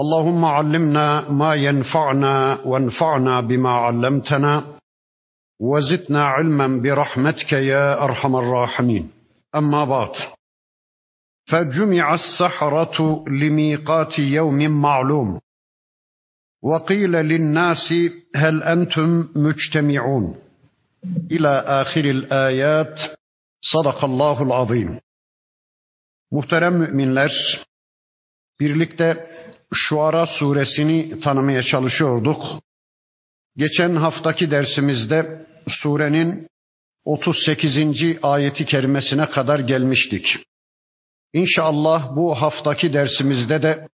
اللهم علمنا ما ينفعنا وانفعنا بما علمتنا وزدنا علما برحمتك يا ارحم الراحمين اما بعد فجمع السحره لميقات يوم معلوم وقيل للناس هل انتم مجتمعون الى اخر الايات صدق الله العظيم Muhterem müminler, birlikte Şuara suresini tanımaya çalışıyorduk. Geçen haftaki dersimizde surenin 38. ayeti kerimesine kadar gelmiştik. İnşallah bu haftaki dersimizde de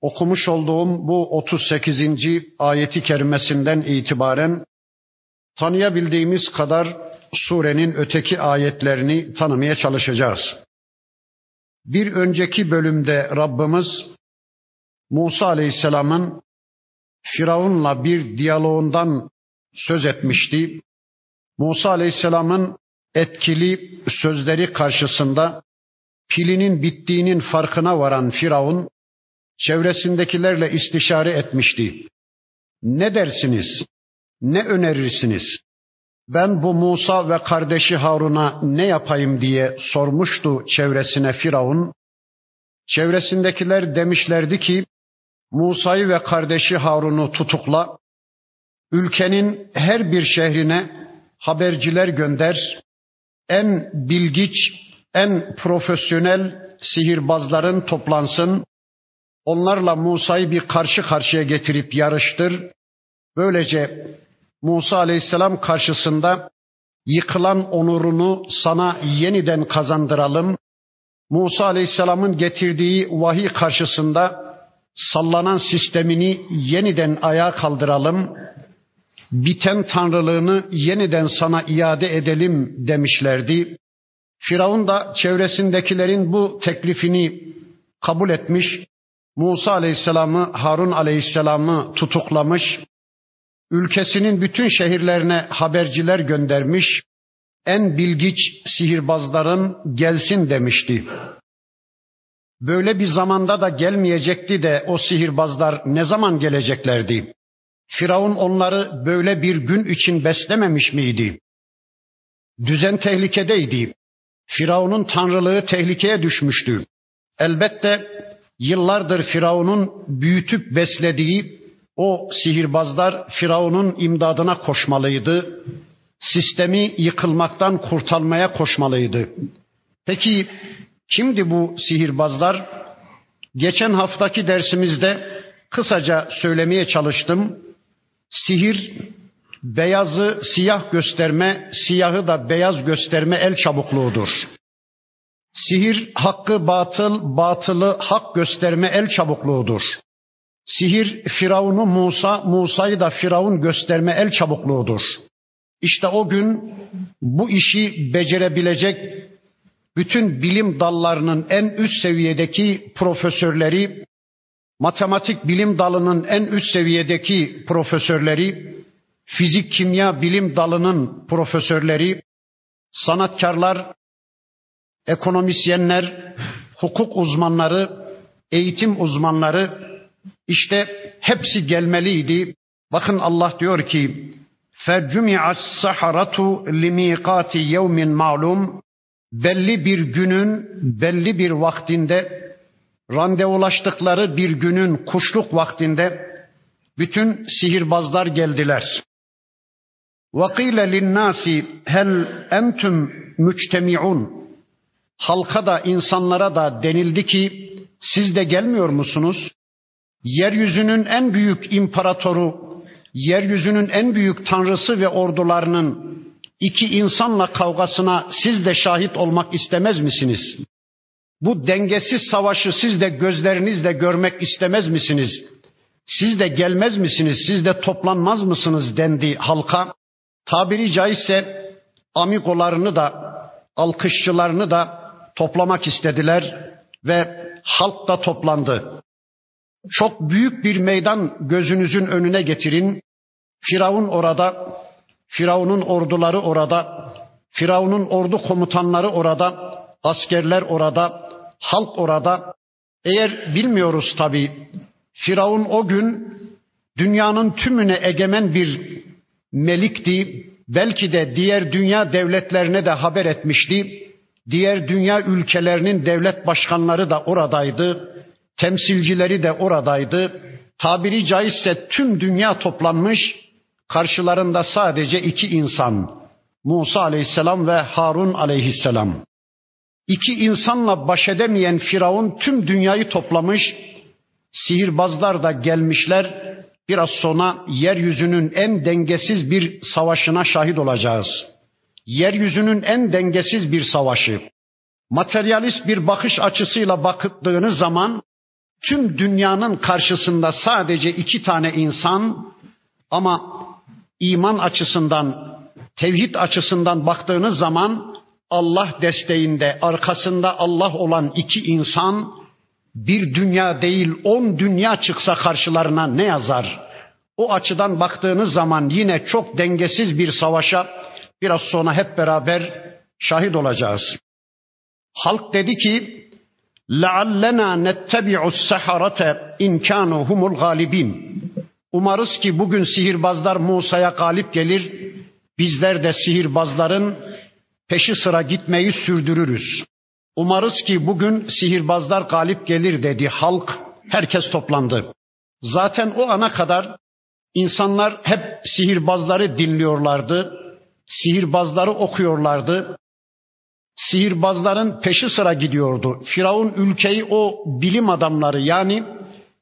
okumuş olduğum bu 38. ayeti kerimesinden itibaren tanıyabildiğimiz kadar surenin öteki ayetlerini tanımaya çalışacağız. Bir önceki bölümde Rabbimiz Musa Aleyhisselam'ın Firavun'la bir diyaloğundan söz etmişti. Musa Aleyhisselam'ın etkili sözleri karşısında pilinin bittiğinin farkına varan Firavun çevresindekilerle istişare etmişti. Ne dersiniz? Ne önerirsiniz? Ben bu Musa ve kardeşi Harun'a ne yapayım diye sormuştu çevresine Firavun. Çevresindekiler demişlerdi ki Musa'yı ve kardeşi Harun'u tutukla, ülkenin her bir şehrine haberciler gönder, en bilgiç, en profesyonel sihirbazların toplansın, onlarla Musa'yı bir karşı karşıya getirip yarıştır. Böylece Musa aleyhisselam karşısında yıkılan onurunu sana yeniden kazandıralım. Musa aleyhisselamın getirdiği vahiy karşısında sallanan sistemini yeniden ayağa kaldıralım, biten tanrılığını yeniden sana iade edelim demişlerdi. Firavun da çevresindekilerin bu teklifini kabul etmiş, Musa aleyhisselamı, Harun aleyhisselamı tutuklamış, ülkesinin bütün şehirlerine haberciler göndermiş, en bilgiç sihirbazların gelsin demişti. Böyle bir zamanda da gelmeyecekti de o sihirbazlar ne zaman geleceklerdi? Firavun onları böyle bir gün için beslememiş miydi? Düzen tehlikedeydi. Firavun'un tanrılığı tehlikeye düşmüştü. Elbette yıllardır Firavun'un büyütüp beslediği o sihirbazlar Firavun'un imdadına koşmalıydı. Sistemi yıkılmaktan kurtarmaya koşmalıydı. Peki Kimdi bu sihirbazlar? Geçen haftaki dersimizde kısaca söylemeye çalıştım. Sihir beyazı siyah gösterme, siyahı da beyaz gösterme el çabukluğudur. Sihir hakkı batıl, batılı hak gösterme el çabukluğudur. Sihir Firavun'u Musa, Musa'yı da Firavun gösterme el çabukluğudur. İşte o gün bu işi becerebilecek bütün bilim dallarının en üst seviyedeki profesörleri, matematik bilim dalının en üst seviyedeki profesörleri, fizik kimya bilim dalının profesörleri, sanatkarlar, ekonomisyenler, hukuk uzmanları, eğitim uzmanları işte hepsi gelmeliydi. Bakın Allah diyor ki: "Fercumi'as saharatu limiqati yevmin ma'lum." belli bir günün belli bir vaktinde randevulaştıkları bir günün kuşluk vaktinde bütün sihirbazlar geldiler. وَقِيلَ لِلنَّاسِ hel entüm müçtemi'un Halka da insanlara da denildi ki siz de gelmiyor musunuz? Yeryüzünün en büyük imparatoru, yeryüzünün en büyük tanrısı ve ordularının iki insanla kavgasına siz de şahit olmak istemez misiniz? Bu dengesiz savaşı siz de gözlerinizle görmek istemez misiniz? Siz de gelmez misiniz, siz de toplanmaz mısınız dendi halka. Tabiri caizse amigolarını da, alkışçılarını da toplamak istediler ve halk da toplandı. Çok büyük bir meydan gözünüzün önüne getirin. Firavun orada, Firavun'un orduları orada, Firavun'un ordu komutanları orada, askerler orada, halk orada. Eğer bilmiyoruz tabi, Firavun o gün dünyanın tümüne egemen bir melikti. Belki de diğer dünya devletlerine de haber etmişti. Diğer dünya ülkelerinin devlet başkanları da oradaydı. Temsilcileri de oradaydı. Tabiri caizse tüm dünya toplanmış. Karşılarında sadece iki insan. Musa aleyhisselam ve Harun aleyhisselam. İki insanla baş edemeyen Firavun tüm dünyayı toplamış. Sihirbazlar da gelmişler. Biraz sonra yeryüzünün en dengesiz bir savaşına şahit olacağız. Yeryüzünün en dengesiz bir savaşı. Materyalist bir bakış açısıyla bakıldığınız zaman tüm dünyanın karşısında sadece iki tane insan ama iman açısından, tevhid açısından baktığınız zaman Allah desteğinde arkasında Allah olan iki insan bir dünya değil on dünya çıksa karşılarına ne yazar? O açıdan baktığınız zaman yine çok dengesiz bir savaşa biraz sonra hep beraber şahit olacağız. Halk dedi ki لَعَلَّنَا نَتَّبِعُ السَّحَرَةَ اِنْ كَانُوا هُمُ الْغَالِبِينَ Umarız ki bugün sihirbazlar Musa'ya galip gelir. Bizler de sihirbazların peşi sıra gitmeyi sürdürürüz. Umarız ki bugün sihirbazlar galip gelir dedi halk. Herkes toplandı. Zaten o ana kadar insanlar hep sihirbazları dinliyorlardı. Sihirbazları okuyorlardı. Sihirbazların peşi sıra gidiyordu. Firavun ülkeyi o bilim adamları yani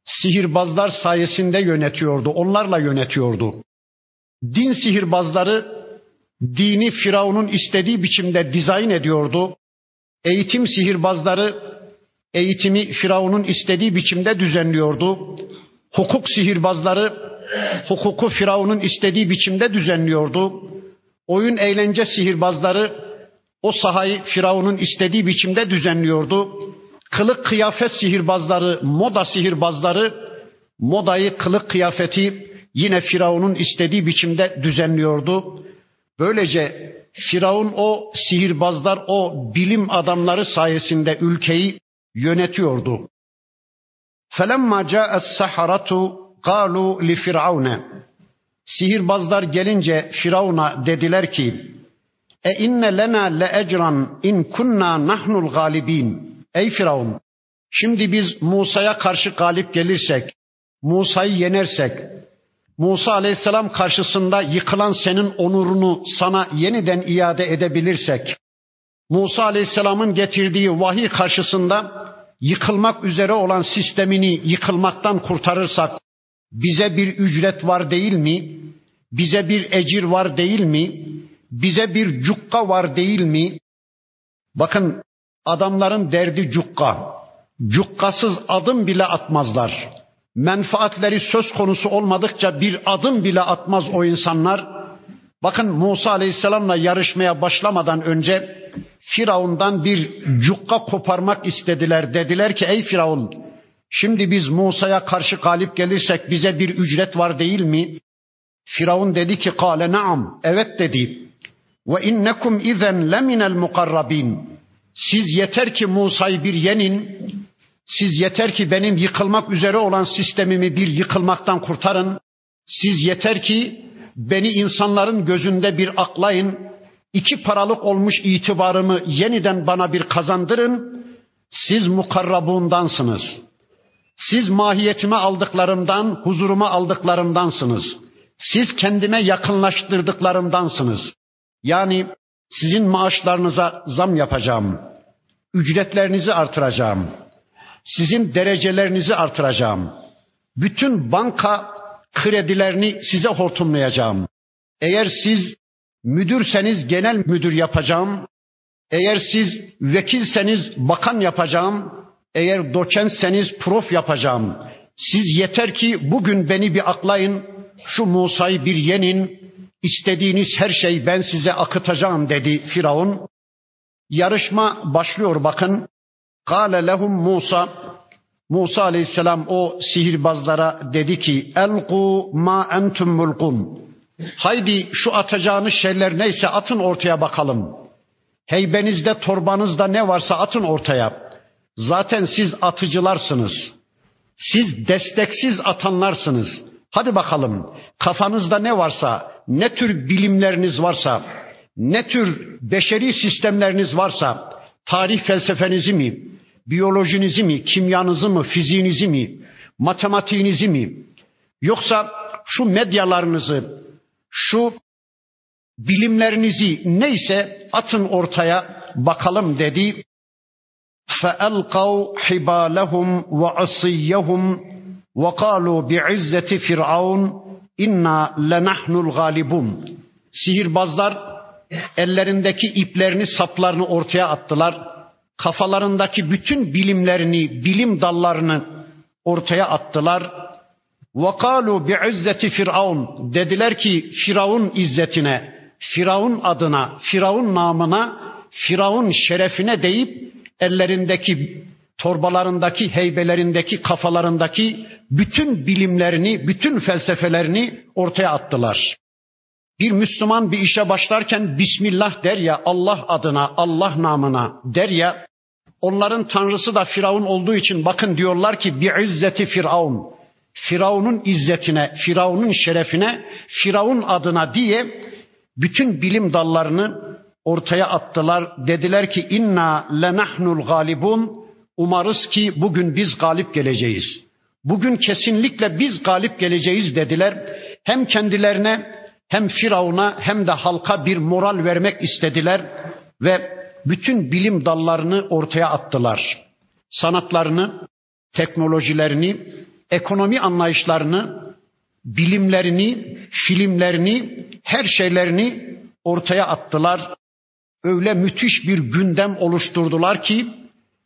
sihirbazlar sayesinde yönetiyordu. Onlarla yönetiyordu. Din sihirbazları dini Firavun'un istediği biçimde dizayn ediyordu. Eğitim sihirbazları eğitimi Firavun'un istediği biçimde düzenliyordu. Hukuk sihirbazları hukuku Firavun'un istediği biçimde düzenliyordu. Oyun eğlence sihirbazları o sahayı Firavun'un istediği biçimde düzenliyordu. Kılık kıyafet sihirbazları, moda sihirbazları modayı, kılık kıyafeti yine Firavun'un istediği biçimde düzenliyordu. Böylece Firavun o sihirbazlar, o bilim adamları sayesinde ülkeyi yönetiyordu. فَلَمَّا جَاءَ السَّحَرَةُ قَالُوا لِفِرْعَوْنَ Sihirbazlar gelince Firavun'a dediler ki, e inne lena le ecran in kunna nahnul galibin. Ey Firavun, şimdi biz Musa'ya karşı galip gelirsek, Musa'yı yenersek, Musa aleyhisselam karşısında yıkılan senin onurunu sana yeniden iade edebilirsek, Musa aleyhisselamın getirdiği vahiy karşısında yıkılmak üzere olan sistemini yıkılmaktan kurtarırsak, bize bir ücret var değil mi? Bize bir ecir var değil mi? Bize bir cukka var değil mi? Bakın adamların derdi cukka. Cukkasız adım bile atmazlar menfaatleri söz konusu olmadıkça bir adım bile atmaz o insanlar. Bakın Musa Aleyhisselam'la yarışmaya başlamadan önce Firavun'dan bir cukka koparmak istediler. Dediler ki ey Firavun şimdi biz Musa'ya karşı galip gelirsek bize bir ücret var değil mi? Firavun dedi ki kale naam evet dedi. Ve innekum izen leminel mukarrabin. Siz yeter ki Musa'yı bir yenin, siz yeter ki benim yıkılmak üzere olan sistemimi bir yıkılmaktan kurtarın. Siz yeter ki beni insanların gözünde bir aklayın. İki paralık olmuş itibarımı yeniden bana bir kazandırın. Siz mukarrabundansınız. Siz mahiyetime aldıklarımdan, huzuruma aldıklarımdansınız. Siz kendime yakınlaştırdıklarımdansınız. Yani sizin maaşlarınıza zam yapacağım. Ücretlerinizi artıracağım sizin derecelerinizi artıracağım. Bütün banka kredilerini size hortumlayacağım. Eğer siz müdürseniz genel müdür yapacağım. Eğer siz vekilseniz bakan yapacağım. Eğer doçentseniz prof yapacağım. Siz yeter ki bugün beni bir aklayın, şu Musa'yı bir yenin, istediğiniz her şey ben size akıtacağım dedi Firavun. Yarışma başlıyor bakın. Kale lehum Musa Musa aleyhisselam o sihirbazlara dedi ki elku ma entum mulkun. Haydi şu atacağınız şeyler neyse atın ortaya bakalım. Heybenizde torbanızda ne varsa atın ortaya. Zaten siz atıcılarsınız. Siz desteksiz atanlarsınız. Hadi bakalım kafanızda ne varsa, ne tür bilimleriniz varsa, ne tür beşeri sistemleriniz varsa, tarih felsefenizi mi, biyolojinizi mi, kimyanızı mı, fiziğinizi mi, matematiğinizi mi, yoksa şu medyalarınızı, şu bilimlerinizi neyse atın ortaya bakalım dedi. فَأَلْقَوْا حِبَالَهُمْ وَعَصِيَّهُمْ وَقَالُوا بِعِزَّةِ فِرْعَوْنَ اِنَّا لَنَحْنُ الْغَالِبُونَ Sihirbazlar ellerindeki iplerini, saplarını ortaya attılar. Kafalarındaki bütün bilimlerini, bilim dallarını ortaya attılar. وَقَالُوا بِعِزَّةِ فِرْعَوْنَ Dediler ki Firavun izzetine, Firavun adına, Firavun namına, Firavun şerefine deyip ellerindeki torbalarındaki, heybelerindeki, kafalarındaki bütün bilimlerini, bütün felsefelerini ortaya attılar. Bir Müslüman bir işe başlarken Bismillah der ya, Allah adına, Allah namına der ya, onların tanrısı da Firavun olduğu için bakın diyorlar ki bir izzeti Firavun. Firavun'un izzetine, Firavun'un şerefine, Firavun adına diye bütün bilim dallarını ortaya attılar. Dediler ki inna lenahnul galibun. Umarız ki bugün biz galip geleceğiz. Bugün kesinlikle biz galip geleceğiz dediler. Hem kendilerine hem Firavun'a hem de halka bir moral vermek istediler ve bütün bilim dallarını ortaya attılar. Sanatlarını, teknolojilerini, ekonomi anlayışlarını, bilimlerini, filmlerini, her şeylerini ortaya attılar. Öyle müthiş bir gündem oluşturdular ki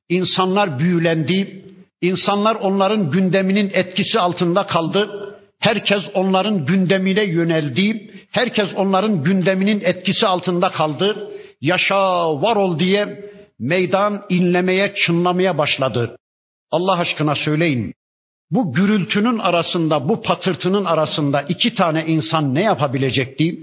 insanlar büyülendi. İnsanlar onların gündeminin etkisi altında kaldı. Herkes onların gündemine yöneldi. Herkes onların gündeminin etkisi altında kaldı. Yaşa, var ol diye meydan inlemeye, çınlamaya başladı. Allah aşkına söyleyin. Bu gürültünün arasında, bu patırtının arasında iki tane insan ne yapabilecekti?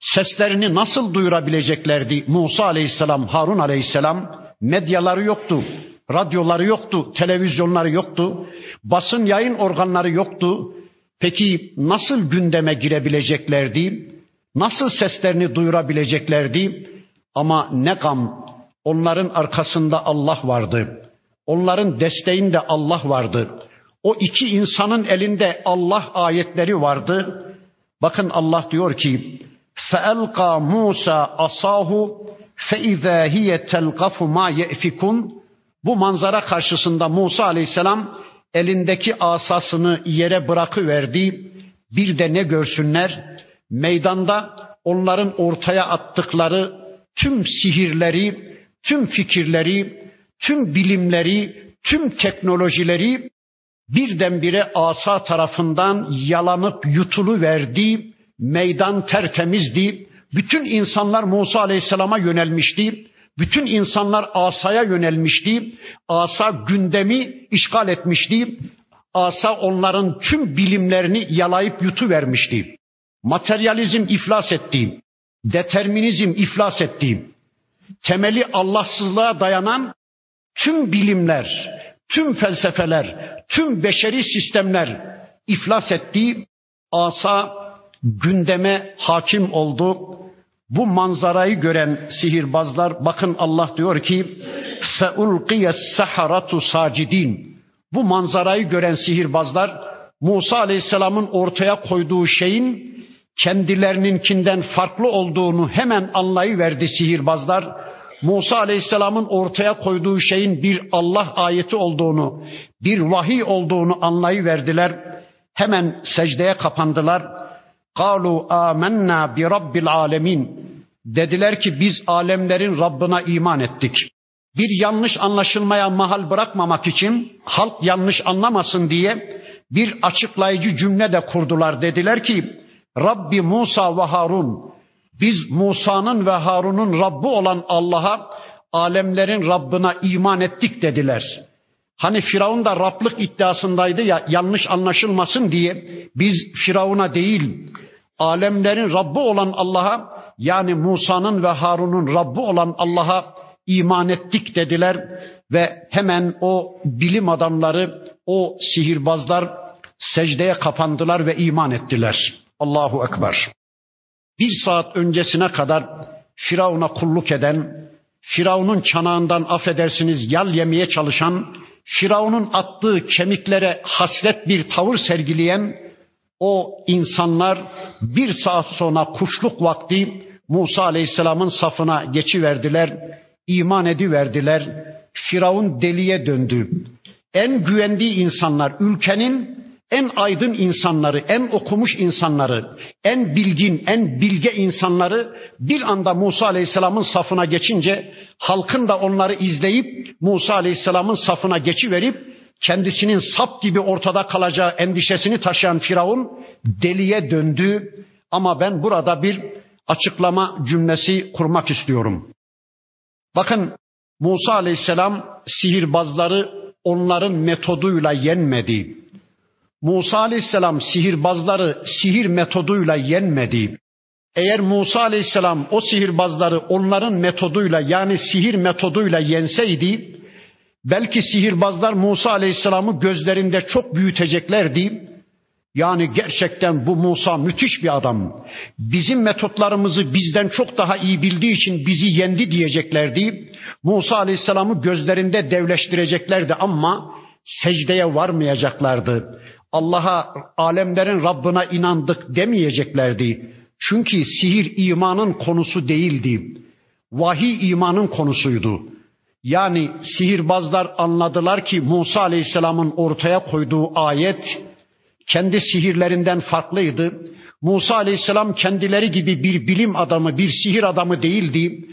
Seslerini nasıl duyurabileceklerdi? Musa aleyhisselam, Harun aleyhisselam medyaları yoktu, radyoları yoktu, televizyonları yoktu, basın yayın organları yoktu. Peki nasıl gündeme girebileceklerdi? Nasıl seslerini duyurabileceklerdi? Ama ne gam onların arkasında Allah vardı. Onların desteğinde Allah vardı. O iki insanın elinde Allah ayetleri vardı. Bakın Allah diyor ki: "Feelqa Musa asahu feiza hiye telqafu ma yefikun." Bu manzara karşısında Musa Aleyhisselam elindeki asasını yere bırakıverdi. Bir de ne görsünler? Meydanda onların ortaya attıkları tüm sihirleri, tüm fikirleri, tüm bilimleri, tüm teknolojileri birdenbire asa tarafından yalanıp yutulu verdi. Meydan tertemizdi. Bütün insanlar Musa Aleyhisselam'a yönelmişti. Bütün insanlar asaya yönelmişti. Asa gündemi işgal etmişti. Asa onların tüm bilimlerini yalayıp yutuvermişti. Materyalizm iflas etti. Determinizm iflas etti. Temeli Allahsızlığa dayanan tüm bilimler, tüm felsefeler, tüm beşeri sistemler iflas etti. Asa gündeme hakim oldu. Bu manzarayı gören sihirbazlar bakın Allah diyor ki فَاُلْقِيَ السَّحَرَةُ sacidin. Bu manzarayı gören sihirbazlar Musa Aleyhisselam'ın ortaya koyduğu şeyin kendilerininkinden farklı olduğunu hemen anlayıverdi sihirbazlar. Musa Aleyhisselam'ın ortaya koyduğu şeyin bir Allah ayeti olduğunu, bir vahiy olduğunu anlayıverdiler. Hemen secdeye kapandılar. Kalu amennâ bi rabbil alemin. Dediler ki biz alemlerin Rabbına iman ettik. Bir yanlış anlaşılmaya mahal bırakmamak için halk yanlış anlamasın diye bir açıklayıcı cümle de kurdular. Dediler ki Rabbi Musa ve Harun biz Musa'nın ve Harun'un Rabbi olan Allah'a alemlerin Rabbına iman ettik dediler. Hani Firavun da Rablık iddiasındaydı ya yanlış anlaşılmasın diye biz Firavun'a değil alemlerin Rabbi olan Allah'a yani Musa'nın ve Harun'un Rabbi olan Allah'a iman ettik dediler ve hemen o bilim adamları, o sihirbazlar secdeye kapandılar ve iman ettiler. Allahu Ekber. Bir saat öncesine kadar Firavun'a kulluk eden, Firavun'un çanağından affedersiniz yal yemeye çalışan, Firavun'un attığı kemiklere hasret bir tavır sergileyen o insanlar bir saat sonra kuşluk vakti Musa Aleyhisselam'ın safına geçiverdiler, iman ediverdiler. Firavun deliye döndü. En güvendiği insanlar, ülkenin en aydın insanları, en okumuş insanları, en bilgin, en bilge insanları bir anda Musa Aleyhisselam'ın safına geçince halkın da onları izleyip Musa Aleyhisselam'ın safına geçiverip kendisinin sap gibi ortada kalacağı endişesini taşıyan Firavun deliye döndü. Ama ben burada bir açıklama cümlesi kurmak istiyorum. Bakın Musa Aleyhisselam sihirbazları onların metoduyla yenmedi. Musa Aleyhisselam sihirbazları sihir metoduyla yenmedi. Eğer Musa Aleyhisselam o sihirbazları onların metoduyla yani sihir metoduyla yenseydi belki sihirbazlar Musa Aleyhisselam'ı gözlerinde çok büyüteceklerdi. Yani gerçekten bu Musa müthiş bir adam. Bizim metotlarımızı bizden çok daha iyi bildiği için bizi yendi diyeceklerdi. Musa Aleyhisselam'ı gözlerinde devleştireceklerdi ama secdeye varmayacaklardı. Allah'a alemlerin Rabbına inandık demeyeceklerdi. Çünkü sihir imanın konusu değildi. Vahiy imanın konusuydu. Yani sihirbazlar anladılar ki Musa Aleyhisselam'ın ortaya koyduğu ayet kendi sihirlerinden farklıydı. Musa Aleyhisselam kendileri gibi bir bilim adamı, bir sihir adamı değildi.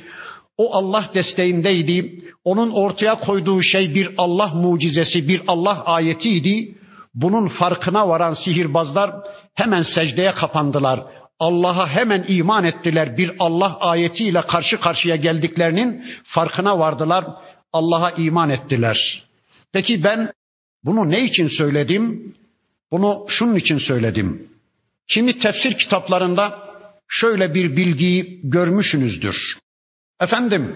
O Allah desteğindeydi. Onun ortaya koyduğu şey bir Allah mucizesi, bir Allah ayetiydi. Bunun farkına varan sihirbazlar hemen secdeye kapandılar. Allah'a hemen iman ettiler. Bir Allah ayetiyle karşı karşıya geldiklerinin farkına vardılar. Allah'a iman ettiler. Peki ben bunu ne için söyledim? Bunu şunun için söyledim. Kimi tefsir kitaplarında şöyle bir bilgiyi görmüşsünüzdür. Efendim,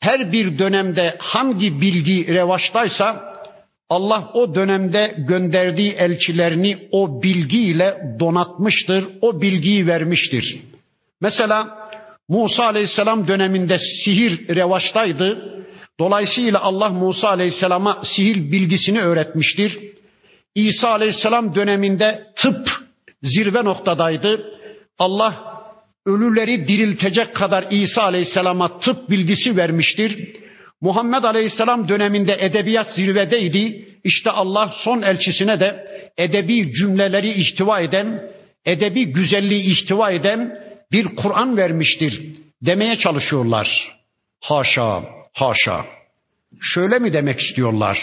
her bir dönemde hangi bilgi revaçtaysa Allah o dönemde gönderdiği elçilerini o bilgiyle donatmıştır, o bilgiyi vermiştir. Mesela Musa Aleyhisselam döneminde sihir revaçtaydı. Dolayısıyla Allah Musa Aleyhisselam'a sihir bilgisini öğretmiştir. İsa Aleyhisselam döneminde tıp zirve noktadaydı. Allah ölüleri diriltecek kadar İsa Aleyhisselam'a tıp bilgisi vermiştir. Muhammed Aleyhisselam döneminde edebiyat zirvedeydi. İşte Allah son elçisine de edebi cümleleri ihtiva eden, edebi güzelliği ihtiva eden bir Kur'an vermiştir demeye çalışıyorlar. Haşa, haşa. Şöyle mi demek istiyorlar?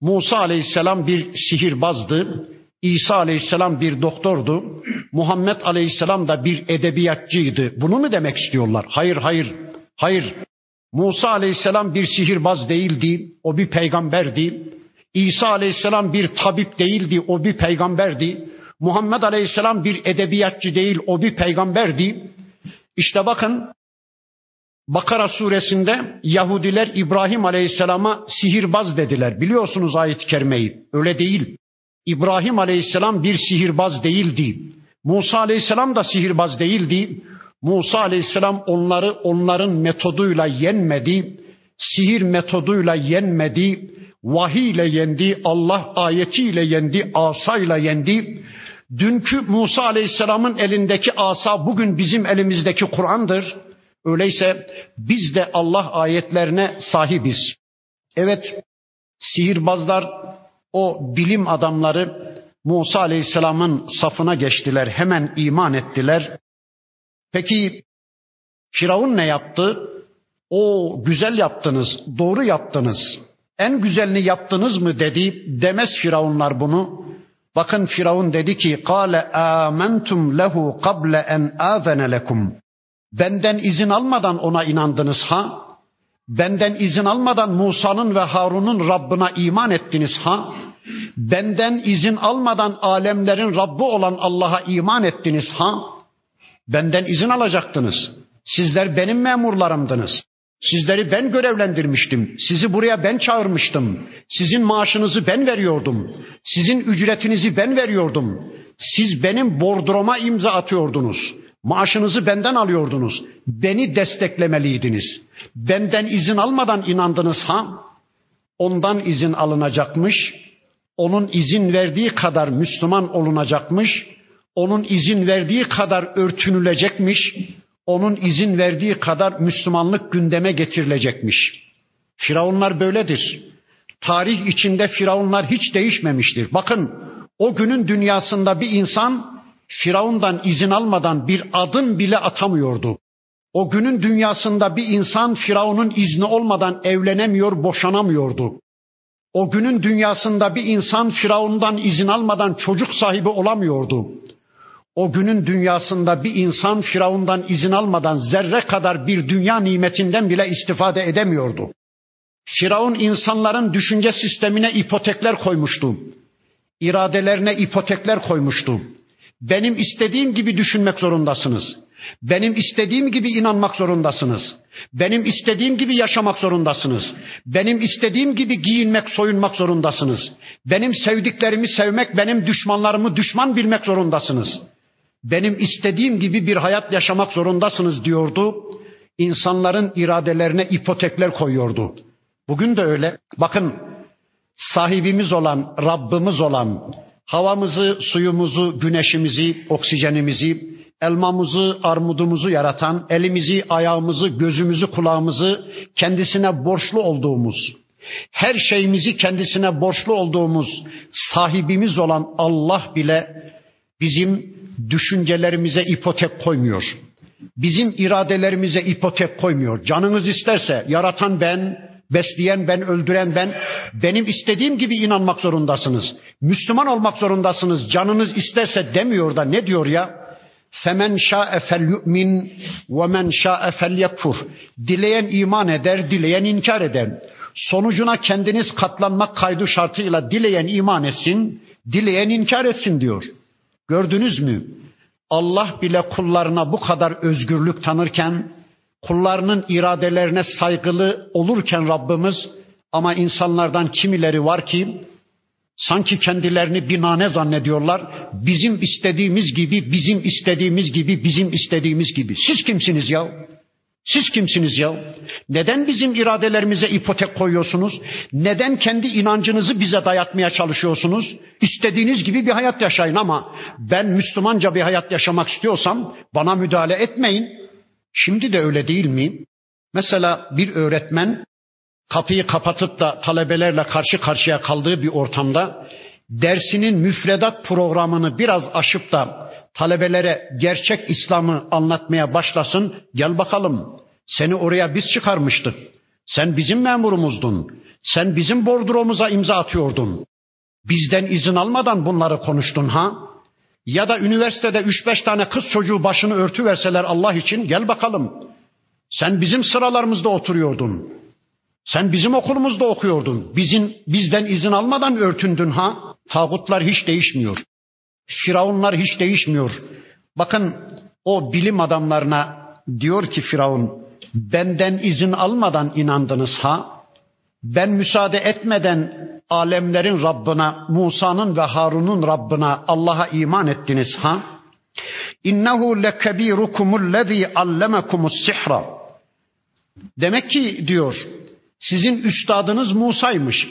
Musa Aleyhisselam bir sihirbazdı. İsa Aleyhisselam bir doktordu. Muhammed Aleyhisselam da bir edebiyatçıydı. Bunu mu demek istiyorlar? Hayır, hayır, hayır. Musa Aleyhisselam bir sihirbaz değildi. O bir peygamberdi. İsa Aleyhisselam bir tabip değildi. O bir peygamberdi. Muhammed Aleyhisselam bir edebiyatçı değil. O bir peygamberdi. İşte bakın Bakara suresinde Yahudiler İbrahim Aleyhisselam'a sihirbaz dediler. Biliyorsunuz ayet-i kerimeyi. Öyle değil. İbrahim Aleyhisselam bir sihirbaz değildi. Musa Aleyhisselam da sihirbaz değildi. Musa Aleyhisselam onları onların metoduyla yenmedi. Sihir metoduyla yenmedi. Vahiy ile yendi. Allah ayetiyle yendi. Asayla yendi. Dünkü Musa Aleyhisselam'ın elindeki asa bugün bizim elimizdeki Kur'an'dır. Öyleyse biz de Allah ayetlerine sahibiz. Evet, sihirbazlar, o bilim adamları Musa Aleyhisselam'ın safına geçtiler, hemen iman ettiler. Peki Firavun ne yaptı? O güzel yaptınız, doğru yaptınız. En güzelini yaptınız mı dedi. Demez Firavunlar bunu. Bakın Firavun dedi ki: "Kale amentum lehu qabla en azene lekum." Benden izin almadan ona inandınız ha? Benden izin almadan Musa'nın ve Harun'un Rabbına iman ettiniz ha? Benden izin almadan alemlerin Rabbi olan Allah'a iman ettiniz ha? Benden izin alacaktınız. Sizler benim memurlarımdınız. Sizleri ben görevlendirmiştim. Sizi buraya ben çağırmıştım. Sizin maaşınızı ben veriyordum. Sizin ücretinizi ben veriyordum. Siz benim bordroma imza atıyordunuz. Maaşınızı benden alıyordunuz. Beni desteklemeliydiniz. Benden izin almadan inandınız ha? Ondan izin alınacakmış. Onun izin verdiği kadar Müslüman olunacakmış. Onun izin verdiği kadar örtünülecekmiş onun izin verdiği kadar Müslümanlık gündeme getirilecekmiş. Firavunlar böyledir. Tarih içinde firavunlar hiç değişmemiştir. Bakın o günün dünyasında bir insan Firavundan izin almadan bir adım bile atamıyordu. O günün dünyasında bir insan Firavun'un izni olmadan evlenemiyor, boşanamıyordu. O günün dünyasında bir insan Firavun'dan izin almadan çocuk sahibi olamıyordu. O günün dünyasında bir insan Firavundan izin almadan zerre kadar bir dünya nimetinden bile istifade edemiyordu. Firavun insanların düşünce sistemine ipotekler koymuştu. İradelerine ipotekler koymuştu. Benim istediğim gibi düşünmek zorundasınız. Benim istediğim gibi inanmak zorundasınız. Benim istediğim gibi yaşamak zorundasınız. Benim istediğim gibi giyinmek, soyunmak zorundasınız. Benim sevdiklerimi sevmek, benim düşmanlarımı düşman bilmek zorundasınız.'' Benim istediğim gibi bir hayat yaşamak zorundasınız diyordu. İnsanların iradelerine ipotekler koyuyordu. Bugün de öyle. Bakın sahibimiz olan, Rabbimiz olan, havamızı, suyumuzu, güneşimizi, oksijenimizi, elmamızı, armudumuzu yaratan, elimizi, ayağımızı, gözümüzü, kulağımızı kendisine borçlu olduğumuz, her şeyimizi kendisine borçlu olduğumuz sahibimiz olan Allah bile bizim düşüncelerimize ipotek koymuyor. Bizim iradelerimize ipotek koymuyor. Canınız isterse yaratan ben, besleyen ben, öldüren ben. Benim istediğim gibi inanmak zorundasınız. Müslüman olmak zorundasınız. Canınız isterse demiyor da ne diyor ya? Femen şa'e fel yu'min ve men şa'e fel yakfur. Dileyen iman eder, dileyen inkar eder. Sonucuna kendiniz katlanmak kaydı şartıyla dileyen iman etsin, dileyen inkar etsin diyor. Gördünüz mü? Allah bile kullarına bu kadar özgürlük tanırken, kullarının iradelerine saygılı olurken Rabbimiz ama insanlardan kimileri var ki sanki kendilerini binane zannediyorlar. Bizim istediğimiz gibi, bizim istediğimiz gibi, bizim istediğimiz gibi. Siz kimsiniz ya? Siz kimsiniz ya? Neden bizim iradelerimize ipotek koyuyorsunuz? Neden kendi inancınızı bize dayatmaya çalışıyorsunuz? İstediğiniz gibi bir hayat yaşayın ama ben Müslümanca bir hayat yaşamak istiyorsam bana müdahale etmeyin. Şimdi de öyle değil mi? Mesela bir öğretmen kapıyı kapatıp da talebelerle karşı karşıya kaldığı bir ortamda dersinin müfredat programını biraz aşıp da talebelere gerçek İslam'ı anlatmaya başlasın. Gel bakalım. Seni oraya biz çıkarmıştık. Sen bizim memurumuzdun. Sen bizim bordromuza imza atıyordun. Bizden izin almadan bunları konuştun ha? Ya da üniversitede üç beş tane kız çocuğu başını örtü verseler Allah için gel bakalım. Sen bizim sıralarımızda oturuyordun. Sen bizim okulumuzda okuyordun. Bizim bizden izin almadan örtündün ha? Tağutlar hiç değişmiyor. Firavunlar hiç değişmiyor. Bakın o bilim adamlarına diyor ki Firavun benden izin almadan inandınız ha? Ben müsaade etmeden alemlerin Rabbine, Musa'nın ve Harun'un Rabbine Allah'a iman ettiniz ha? İnnehu lekebirukumul allemakumus sihra. Demek ki diyor sizin üstadınız Musa'ymış.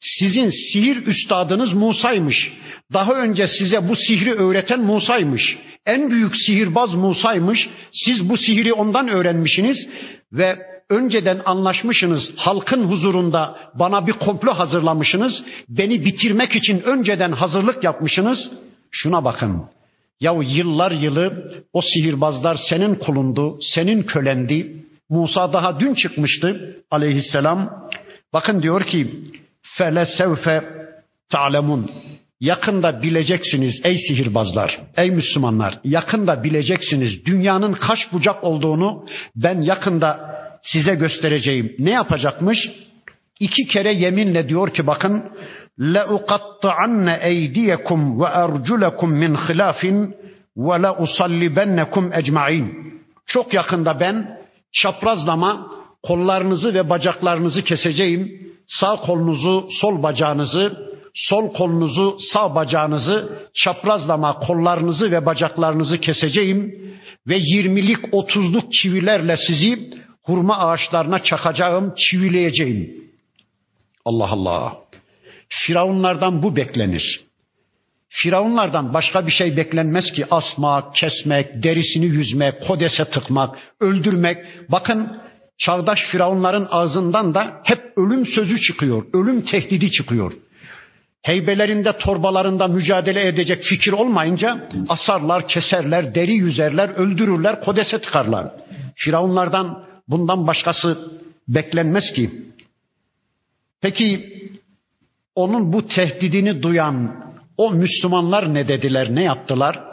Sizin sihir üstadınız Musa'ymış. Daha önce size bu sihri öğreten Musa'ymış. En büyük sihirbaz Musa'ymış. Siz bu sihri ondan öğrenmişsiniz ve önceden anlaşmışsınız. Halkın huzurunda bana bir komplo hazırlamışsınız. Beni bitirmek için önceden hazırlık yapmışsınız. Şuna bakın. Yahu yıllar yılı o sihirbazlar senin kulundu, senin kölendi. Musa daha dün çıkmıştı aleyhisselam. Bakın diyor ki fele sevfe ta'lemun. yakında bileceksiniz ey sihirbazlar, ey Müslümanlar, yakında bileceksiniz dünyanın kaç bucak olduğunu ben yakında size göstereceğim. Ne yapacakmış? İki kere yeminle diyor ki bakın لَاُقَطَّعَنَّ اَيْدِيَكُمْ وَاَرْجُلَكُمْ مِنْ خِلَافٍ وَلَاُصَلِّبَنَّكُمْ اَجْمَعِينَ Çok yakında ben çaprazlama kollarınızı ve bacaklarınızı keseceğim. Sağ kolunuzu, sol bacağınızı, sol kolunuzu, sağ bacağınızı, çaprazlama kollarınızı ve bacaklarınızı keseceğim ve yirmilik, otuzluk çivilerle sizi hurma ağaçlarına çakacağım, çivileyeceğim. Allah Allah. Firavunlardan bu beklenir. Firavunlardan başka bir şey beklenmez ki asmak, kesmek, derisini yüzmek, kodese tıkmak, öldürmek. Bakın çağdaş firavunların ağzından da hep ölüm sözü çıkıyor, ölüm tehdidi çıkıyor. Heybelerinde, torbalarında mücadele edecek fikir olmayınca asarlar, keserler, deri yüzerler, öldürürler, kodese tıkarlar. Firavunlardan bundan başkası beklenmez ki. Peki onun bu tehdidini duyan o Müslümanlar ne dediler, ne yaptılar?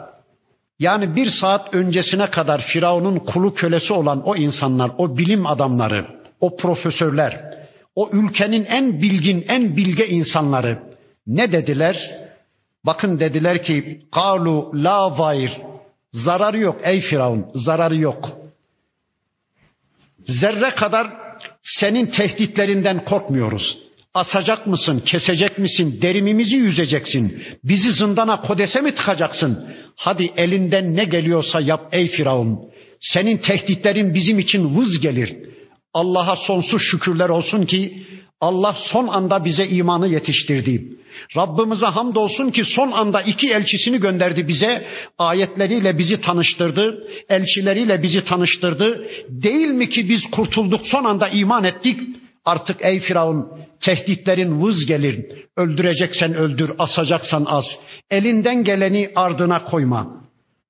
Yani bir saat öncesine kadar Firavun'un kulu kölesi olan o insanlar, o bilim adamları, o profesörler, o ülkenin en bilgin, en bilge insanları ne dediler? Bakın dediler ki, kalu la vair, zararı yok ey Firavun, zararı yok. Zerre kadar senin tehditlerinden korkmuyoruz. Asacak mısın, kesecek misin, derimimizi yüzeceksin, bizi zindana kodese mi tıkacaksın? Hadi elinden ne geliyorsa yap ey Firavun. Senin tehditlerin bizim için vız gelir. Allah'a sonsuz şükürler olsun ki Allah son anda bize imanı yetiştirdi. Rabbimize hamdolsun ki son anda iki elçisini gönderdi bize. Ayetleriyle bizi tanıştırdı. Elçileriyle bizi tanıştırdı. Değil mi ki biz kurtulduk son anda iman ettik. Artık ey Firavun tehditlerin vız gelir. Öldüreceksen öldür, asacaksan as. Elinden geleni ardına koyma.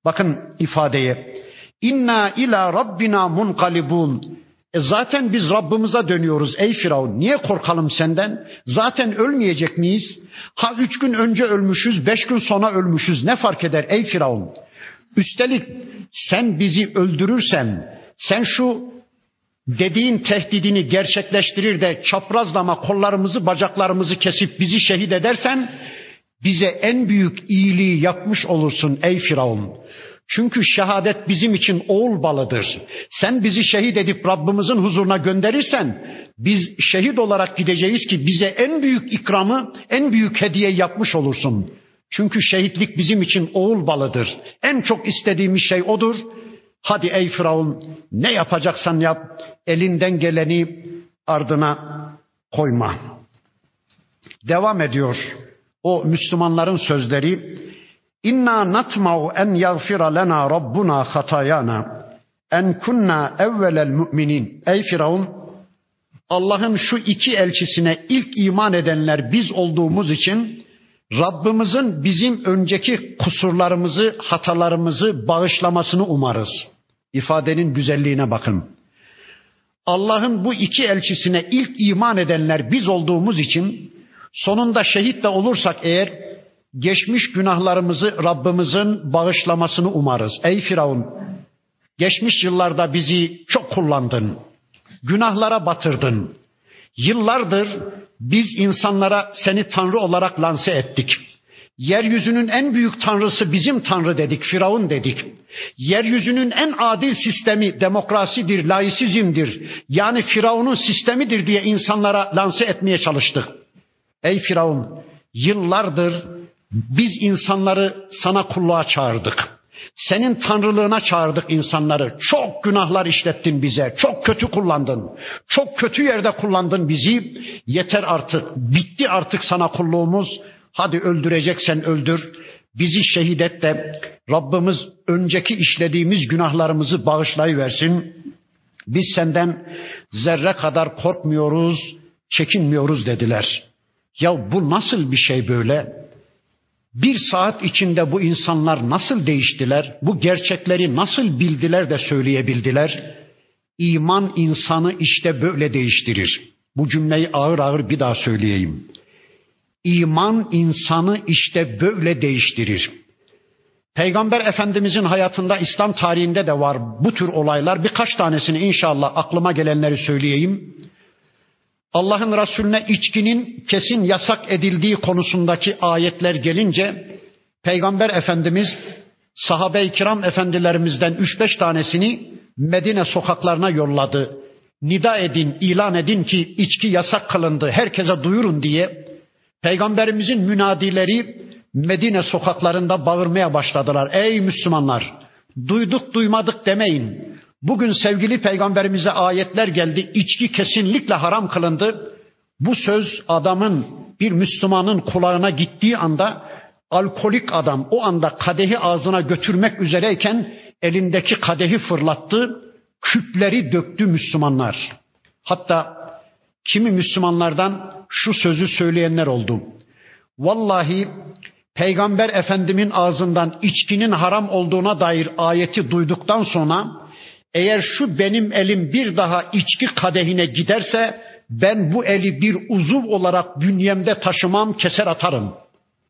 Bakın ifadeye. İnna ila rabbina munqalibun. E zaten biz Rabbimize dönüyoruz ey Firavun. Niye korkalım senden? Zaten ölmeyecek miyiz? Ha üç gün önce ölmüşüz, beş gün sonra ölmüşüz. Ne fark eder ey Firavun? Üstelik sen bizi öldürürsen, sen şu dediğin tehdidini gerçekleştirir de çaprazlama kollarımızı bacaklarımızı kesip bizi şehit edersen bize en büyük iyiliği yapmış olursun ey Firavun. Çünkü şehadet bizim için oğul balıdır. Sen bizi şehit edip Rabbimizin huzuruna gönderirsen biz şehit olarak gideceğiz ki bize en büyük ikramı, en büyük hediye yapmış olursun. Çünkü şehitlik bizim için oğul balıdır. En çok istediğimiz şey odur. Hadi ey Firavun ne yapacaksan yap elinden geleni ardına koyma. Devam ediyor o Müslümanların sözleri. İnna natma'u en yaghfira lena rabbuna hatayana en kunna evvelel müminin. Ey Firavun Allah'ın şu iki elçisine ilk iman edenler biz olduğumuz için Rabbimizin bizim önceki kusurlarımızı, hatalarımızı bağışlamasını umarız. İfadenin güzelliğine bakın. Allah'ın bu iki elçisine ilk iman edenler biz olduğumuz için sonunda şehit de olursak eğer geçmiş günahlarımızı Rabbimizin bağışlamasını umarız. Ey Firavun, geçmiş yıllarda bizi çok kullandın. Günahlara batırdın. Yıllardır biz insanlara seni Tanrı olarak lanse ettik. Yeryüzünün en büyük tanrısı bizim tanrı dedik, Firavun dedik. Yeryüzünün en adil sistemi demokrasidir, laisizmdir. Yani Firavun'un sistemidir diye insanlara lanse etmeye çalıştık. Ey Firavun, yıllardır biz insanları sana kulluğa çağırdık. Senin tanrılığına çağırdık insanları. Çok günahlar işlettin bize. Çok kötü kullandın. Çok kötü yerde kullandın bizi. Yeter artık. Bitti artık sana kulluğumuz. Hadi öldüreceksen öldür. Bizi şehit et de Rabbimiz önceki işlediğimiz günahlarımızı bağışlayıversin. Biz senden zerre kadar korkmuyoruz, çekinmiyoruz dediler. Ya bu nasıl bir şey böyle? Bir saat içinde bu insanlar nasıl değiştiler? Bu gerçekleri nasıl bildiler de söyleyebildiler? İman insanı işte böyle değiştirir. Bu cümleyi ağır ağır bir daha söyleyeyim. İman insanı işte böyle değiştirir. Peygamber Efendimizin hayatında İslam tarihinde de var bu tür olaylar. Birkaç tanesini inşallah aklıma gelenleri söyleyeyim. Allah'ın Resulüne içkinin kesin yasak edildiği konusundaki ayetler gelince Peygamber Efendimiz sahabe-i kiram efendilerimizden 3-5 tanesini Medine sokaklarına yolladı. Nida edin, ilan edin ki içki yasak kılındı, herkese duyurun diye. Peygamberimizin münadileri Medine sokaklarında bağırmaya başladılar. Ey Müslümanlar, duyduk duymadık demeyin. Bugün sevgili peygamberimize ayetler geldi. İçki kesinlikle haram kılındı. Bu söz adamın bir Müslümanın kulağına gittiği anda alkolik adam o anda kadehi ağzına götürmek üzereyken elindeki kadehi fırlattı. Küpleri döktü Müslümanlar. Hatta kimi Müslümanlardan şu sözü söyleyenler oldu. Vallahi Peygamber Efendimin ağzından içkinin haram olduğuna dair ayeti duyduktan sonra eğer şu benim elim bir daha içki kadehine giderse ben bu eli bir uzuv olarak bünyemde taşımam, keser atarım.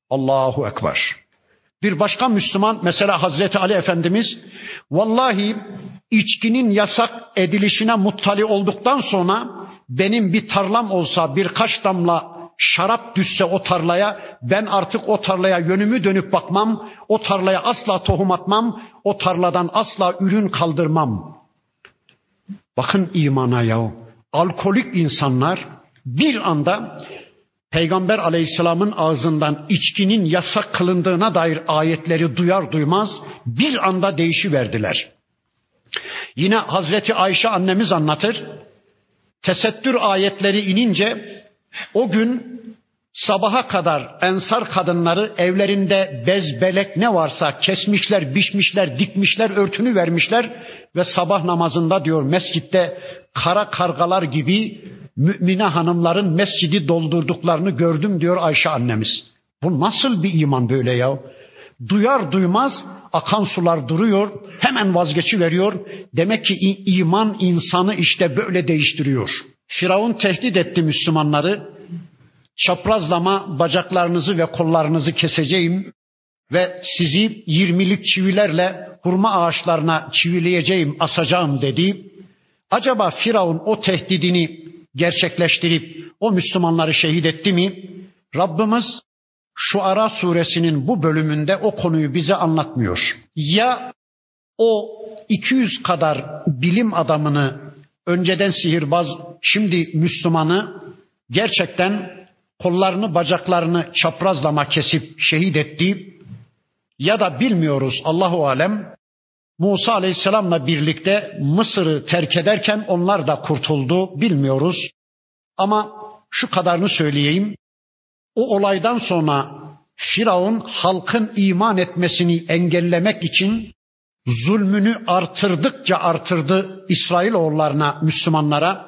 Allahu Ekber. Bir başka Müslüman mesela Hazreti Ali Efendimiz vallahi içkinin yasak edilişine muttali olduktan sonra benim bir tarlam olsa birkaç damla şarap düşse o tarlaya ben artık o tarlaya yönümü dönüp bakmam, o tarlaya asla tohum atmam, o tarladan asla ürün kaldırmam. Bakın imana ya. Alkolik insanlar bir anda Peygamber aleyhisselamın ağzından içkinin yasak kılındığına dair ayetleri duyar duymaz bir anda değişiverdiler. Yine Hazreti Ayşe annemiz anlatır. Tesettür ayetleri inince o gün sabaha kadar ensar kadınları evlerinde bez belek ne varsa kesmişler, biçmişler, dikmişler, örtünü vermişler ve sabah namazında diyor mescitte kara kargalar gibi mümine hanımların mescidi doldurduklarını gördüm diyor Ayşe annemiz. Bu nasıl bir iman böyle ya? Duyar duymaz akan sular duruyor, hemen vazgeçi veriyor. Demek ki iman insanı işte böyle değiştiriyor. Firavun tehdit etti Müslümanları. Çaprazlama bacaklarınızı ve kollarınızı keseceğim ve sizi yirmilik çivilerle hurma ağaçlarına çivileyeceğim, asacağım dedi. Acaba Firavun o tehdidini gerçekleştirip o Müslümanları şehit etti mi? Rabbimiz şu Ara suresinin bu bölümünde o konuyu bize anlatmıyor. Ya o 200 kadar bilim adamını önceden sihirbaz, şimdi Müslümanı gerçekten kollarını bacaklarını çaprazlama kesip şehit etti ya da bilmiyoruz Allahu alem Musa Aleyhisselam'la birlikte Mısır'ı terk ederken onlar da kurtuldu bilmiyoruz. Ama şu kadarını söyleyeyim. O olaydan sonra Firavun halkın iman etmesini engellemek için zulmünü artırdıkça artırdı İsrailoğullarına, Müslümanlara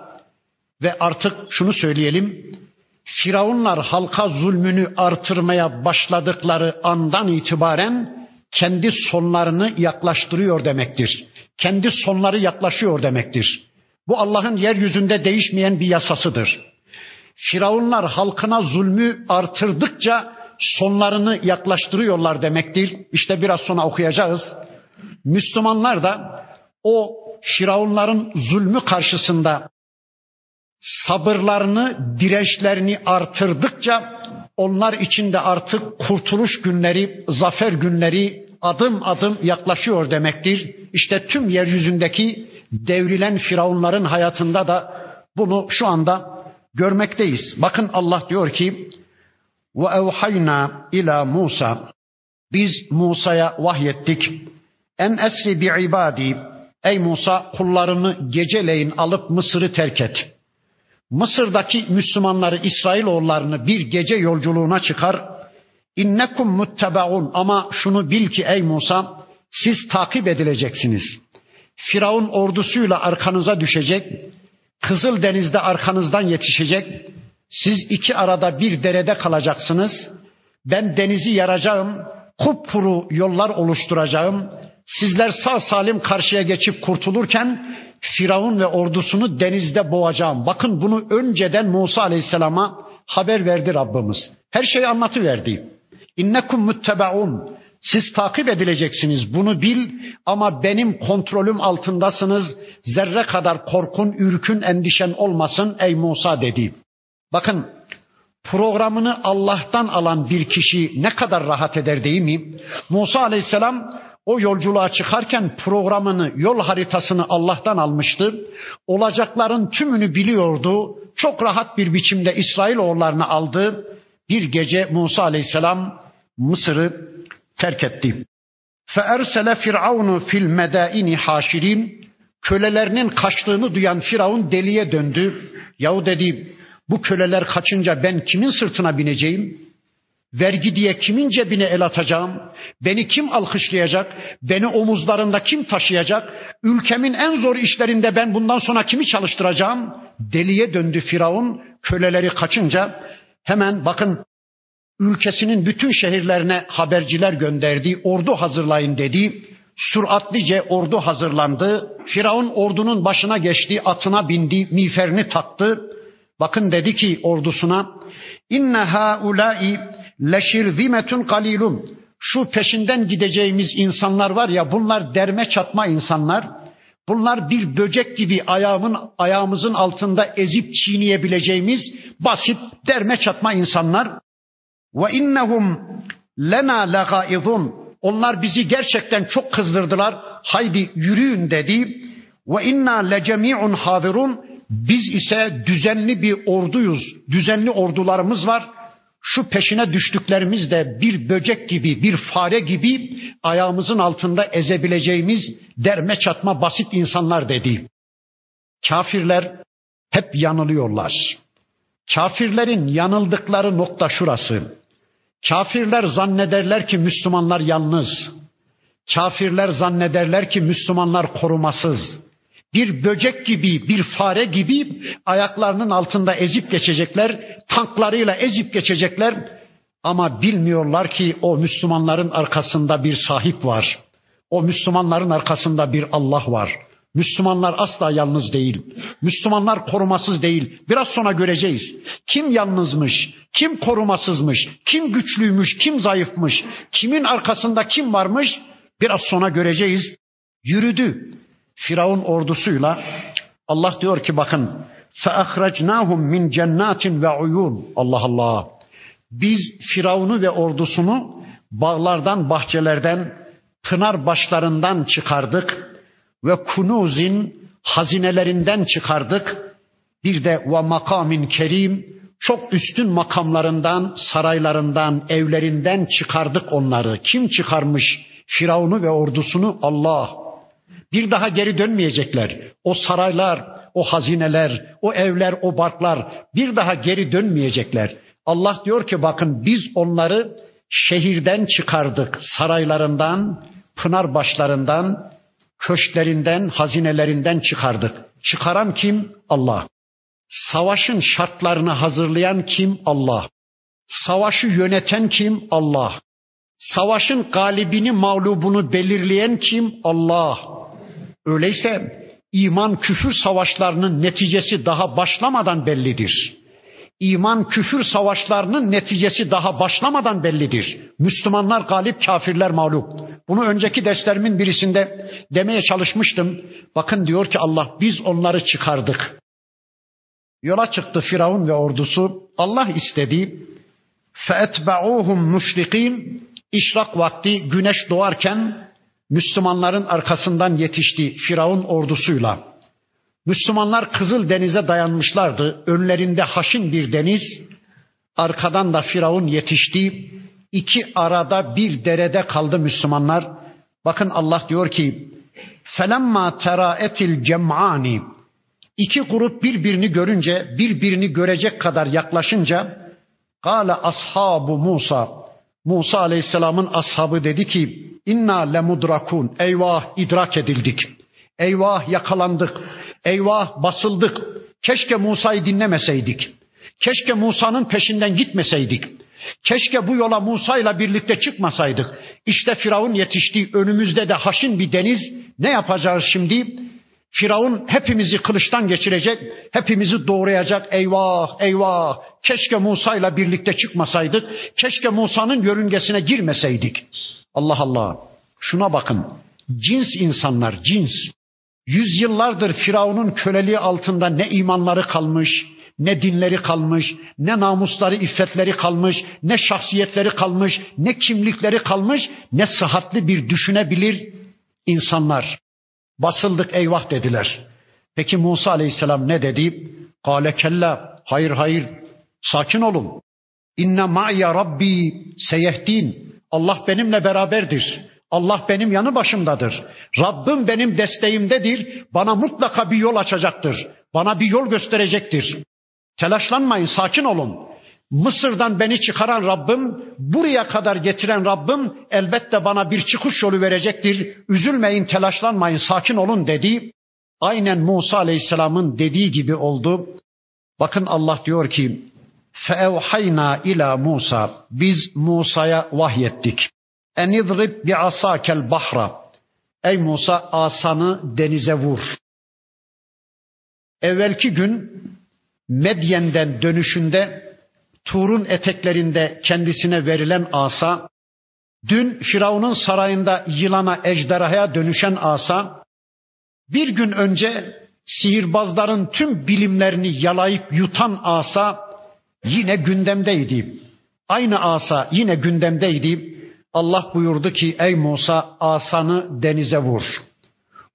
ve artık şunu söyleyelim. Firavunlar halka zulmünü artırmaya başladıkları andan itibaren kendi sonlarını yaklaştırıyor demektir. Kendi sonları yaklaşıyor demektir. Bu Allah'ın yeryüzünde değişmeyen bir yasasıdır. Firavunlar halkına zulmü artırdıkça sonlarını yaklaştırıyorlar demektir. İşte biraz sonra okuyacağız. Müslümanlar da o Firavunların zulmü karşısında sabırlarını, dirençlerini artırdıkça onlar için de artık kurtuluş günleri, zafer günleri adım adım yaklaşıyor demektir. İşte tüm yeryüzündeki devrilen firavunların hayatında da bunu şu anda görmekteyiz. Bakın Allah diyor ki ve evhayna ila Musa biz Musa'ya vahyettik en esri bi ibadi ey Musa kullarını geceleyin alıp Mısır'ı terk et. Mısır'daki Müslümanları İsrailoğullarını bir gece yolculuğuna çıkar. İnnekum muttebaun ama şunu bil ki ey Musa siz takip edileceksiniz. Firavun ordusuyla arkanıza düşecek. Kızıl denizde arkanızdan yetişecek. Siz iki arada bir derede kalacaksınız. Ben denizi yaracağım. Kupkuru yollar oluşturacağım. Sizler sağ salim karşıya geçip kurtulurken Firavun ve ordusunu denizde boğacağım. Bakın bunu önceden Musa Aleyhisselam'a haber verdi Rabbimiz. Her şeyi anlatıverdi. İnnekum muttebaun. Siz takip edileceksiniz bunu bil ama benim kontrolüm altındasınız. Zerre kadar korkun, ürkün, endişen olmasın ey Musa dedi. Bakın programını Allah'tan alan bir kişi ne kadar rahat eder değil mi? Musa aleyhisselam o yolculuğa çıkarken programını, yol haritasını Allah'tan almıştı. Olacakların tümünü biliyordu. Çok rahat bir biçimde İsrailoğullarını aldı. Bir gece Musa aleyhisselam Mısır'ı terk etti. فَاَرْسَلَ فِرْعَوْنُ fil medaini haşirin Kölelerinin kaçtığını duyan Firavun deliye döndü. Yahu dedi bu köleler kaçınca ben kimin sırtına bineceğim? Vergi diye kimin cebine el atacağım? Beni kim alkışlayacak? Beni omuzlarında kim taşıyacak? Ülkemin en zor işlerinde ben bundan sonra kimi çalıştıracağım? Deliye döndü Firavun köleleri kaçınca hemen bakın ülkesinin bütün şehirlerine haberciler gönderdi. Ordu hazırlayın dedi. Süratlice ordu hazırlandı. Firavun ordunun başına geçti, atına bindi, miğferini taktı. Bakın dedi ki ordusuna inne haulai leşirzimetun kalilum. Şu peşinden gideceğimiz insanlar var ya bunlar derme çatma insanlar. Bunlar bir böcek gibi ayağımın ayağımızın altında ezip çiğneyebileceğimiz basit derme çatma insanlar. Ve innehum lena lagaizun. Onlar bizi gerçekten çok kızdırdılar. Haydi yürüyün dedi. Ve inna lecemi'un hadirun. Biz ise düzenli bir orduyuz. Düzenli ordularımız var. Şu peşine düştüklerimiz de bir böcek gibi, bir fare gibi ayağımızın altında ezebileceğimiz derme çatma basit insanlar dedi. Kafirler hep yanılıyorlar. Kafirlerin yanıldıkları nokta şurası. Kafirler zannederler ki Müslümanlar yalnız. Kafirler zannederler ki Müslümanlar korumasız. Bir böcek gibi, bir fare gibi ayaklarının altında ezip geçecekler, tanklarıyla ezip geçecekler. Ama bilmiyorlar ki o Müslümanların arkasında bir sahip var. O Müslümanların arkasında bir Allah var. Müslümanlar asla yalnız değil. Müslümanlar korumasız değil. Biraz sonra göreceğiz. Kim yalnızmış, kim korumasızmış, kim güçlüymüş, kim zayıfmış, kimin arkasında kim varmış biraz sonra göreceğiz. Yürüdü. Firavun ordusuyla Allah diyor ki bakın فَاَخْرَجْنَاهُمْ min cennatin ve uyun. Allah Allah. Biz Firavun'u ve ordusunu bağlardan, bahçelerden, pınar başlarından çıkardık ve kunuzin hazinelerinden çıkardık. Bir de ve makamin kerim çok üstün makamlarından, saraylarından, evlerinden çıkardık onları. Kim çıkarmış Firavun'u ve ordusunu? Allah. Bir daha geri dönmeyecekler. O saraylar, o hazineler, o evler, o barklar bir daha geri dönmeyecekler. Allah diyor ki bakın biz onları şehirden çıkardık, saraylarından, pınar başlarından, köşklerinden, hazinelerinden çıkardık. Çıkaran kim? Allah. Savaşın şartlarını hazırlayan kim? Allah. Savaşı yöneten kim? Allah. Savaşın galibini, mağlubunu belirleyen kim? Allah. Öyleyse iman küfür savaşlarının neticesi daha başlamadan bellidir İman küfür savaşlarının neticesi daha başlamadan bellidir. Müslümanlar galip, kafirler mağlup. Bunu önceki derslerimin birisinde demeye çalışmıştım. Bakın diyor ki Allah biz onları çıkardık. Yola çıktı Firavun ve ordusu. Allah istedi. فَاَتْبَعُوهُمْ مُشْرِقِينَ İşrak vakti güneş doğarken Müslümanların arkasından yetişti Firavun ordusuyla. Müslümanlar Kızıl Denize dayanmışlardı. Önlerinde haşin bir deniz, arkadan da Firavun yetişti. İki arada bir derede kaldı Müslümanlar. Bakın Allah diyor ki: "Felemma teraetil cem'ani" İki grup birbirini görünce, birbirini görecek kadar yaklaşınca Kale ashabu Musa. Musa Aleyhisselam'ın ashabı dedi ki: "İnna lemudrakun." Eyvah, idrak edildik. Eyvah yakalandık. Eyvah basıldık. Keşke Musa'yı dinlemeseydik. Keşke Musa'nın peşinden gitmeseydik. Keşke bu yola Musa birlikte çıkmasaydık. İşte Firavun yetişti. Önümüzde de haşin bir deniz. Ne yapacağız şimdi? Firavun hepimizi kılıçtan geçirecek, hepimizi doğrayacak. Eyvah, eyvah. Keşke Musa birlikte çıkmasaydık. Keşke Musa'nın yörüngesine girmeseydik. Allah Allah. Şuna bakın. Cins insanlar, cins. Yüzyıllardır Firavun'un köleliği altında ne imanları kalmış, ne dinleri kalmış, ne namusları, iffetleri kalmış, ne şahsiyetleri kalmış, ne kimlikleri kalmış, ne sıhhatli bir düşünebilir insanlar. Basıldık eyvah dediler. Peki Musa aleyhisselam ne dedi? Kale kella. Hayır hayır. Sakin olun. İnne ma'ya rabbi seyehdin. Allah benimle beraberdir. Allah benim yanı başımdadır. Rabbim benim desteğimdedir. Bana mutlaka bir yol açacaktır. Bana bir yol gösterecektir. Telaşlanmayın, sakin olun. Mısır'dan beni çıkaran Rabbim, buraya kadar getiren Rabbim elbette bana bir çıkış yolu verecektir. Üzülmeyin, telaşlanmayın, sakin olun dedi. Aynen Musa Aleyhisselam'ın dediği gibi oldu. Bakın Allah diyor ki: "Feevhayna ila Musa." Biz Musa'ya vahyettik. En idrib bi asakel bahra. Ey Musa asanı denize vur. Evvelki gün Medyen'den dönüşünde Tur'un eteklerinde kendisine verilen asa, dün Firavun'un sarayında yılana ejderhaya dönüşen asa, bir gün önce sihirbazların tüm bilimlerini yalayıp yutan asa yine gündemdeydi. Aynı asa yine gündemdeydi. Allah buyurdu ki ey Musa asanı denize vur.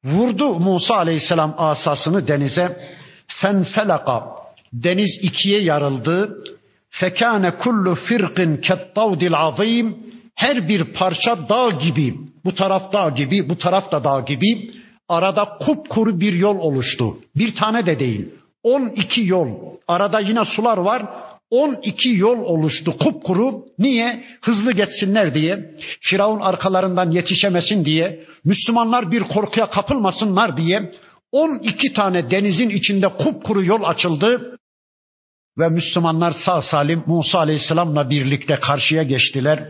Vurdu Musa aleyhisselam asasını denize. Fenfelaka deniz ikiye yarıldı. Fekane kullu firqin kettavdil azim her bir parça dağ gibi bu taraf dağ gibi bu taraf da dağ gibi arada kupkuru bir yol oluştu. Bir tane de değil. 12 yol. Arada yine sular var. 12 yol oluştu kupkuru. Niye? Hızlı geçsinler diye. Firavun arkalarından yetişemesin diye. Müslümanlar bir korkuya kapılmasınlar diye. 12 tane denizin içinde kupkuru yol açıldı. Ve Müslümanlar sağ salim Musa Aleyhisselam'la birlikte karşıya geçtiler.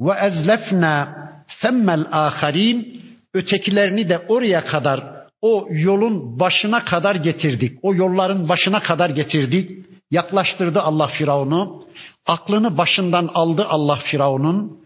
Ve ezlefna femmel aharin ötekilerini de oraya kadar o yolun başına kadar getirdik. O yolların başına kadar getirdik. Yaklaştırdı Allah Firavun'u. Aklını başından aldı Allah Firavun'un.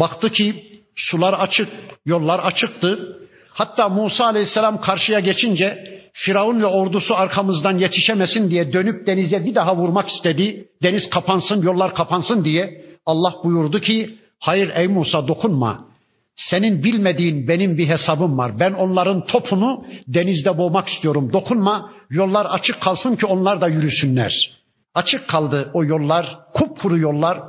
Baktı ki sular açık, yollar açıktı. Hatta Musa Aleyhisselam karşıya geçince Firavun ve ordusu arkamızdan yetişemesin diye dönüp denize bir daha vurmak istedi. Deniz kapansın, yollar kapansın diye. Allah buyurdu ki, hayır ey Musa dokunma. Senin bilmediğin benim bir hesabım var. Ben onların topunu denizde boğmak istiyorum. Dokunma, yollar açık kalsın ki onlar da yürüsünler. Açık kaldı o yollar, kupkuru yollar.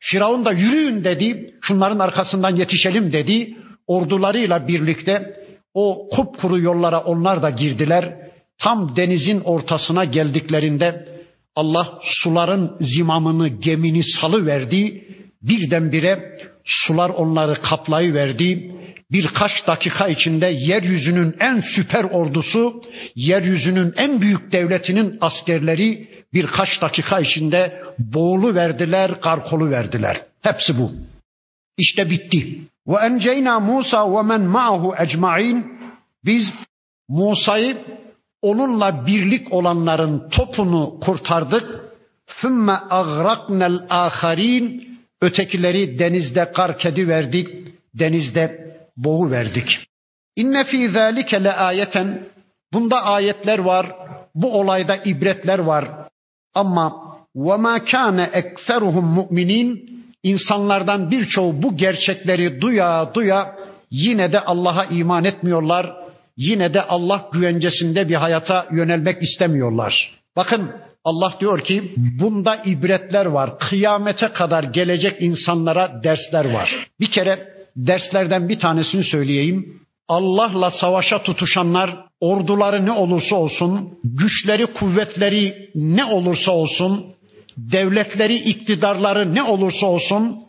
Firavun da yürüyün dedi, şunların arkasından yetişelim dedi. Ordularıyla birlikte o kupkuru yollara onlar da girdiler. Tam denizin ortasına geldiklerinde Allah suların zimamını, gemini salı verdi. Birdenbire sular onları kaplayıverdi. Birkaç dakika içinde yeryüzünün en süper ordusu, yeryüzünün en büyük devletinin askerleri birkaç dakika içinde boğulu verdiler, karkolu verdiler. Hepsi bu. İşte bitti. Ve enceyna Musa ve men ma'ahu ecmaîn. Biz Musa'yı onunla birlik olanların topunu kurtardık. Fümme agraknel aharin. Ötekileri denizde kark verdik, denizde boğu verdik. İnne fî zâlike le ayeten. Bunda ayetler var, bu olayda ibretler var. Ama ve mâ kâne ekseruhum mu'minin İnsanlardan birçoğu bu gerçekleri duya duya yine de Allah'a iman etmiyorlar. Yine de Allah güvencesinde bir hayata yönelmek istemiyorlar. Bakın Allah diyor ki bunda ibretler var. Kıyamete kadar gelecek insanlara dersler var. Bir kere derslerden bir tanesini söyleyeyim. Allah'la savaşa tutuşanlar orduları ne olursa olsun, güçleri, kuvvetleri ne olursa olsun, devletleri, iktidarları ne olursa olsun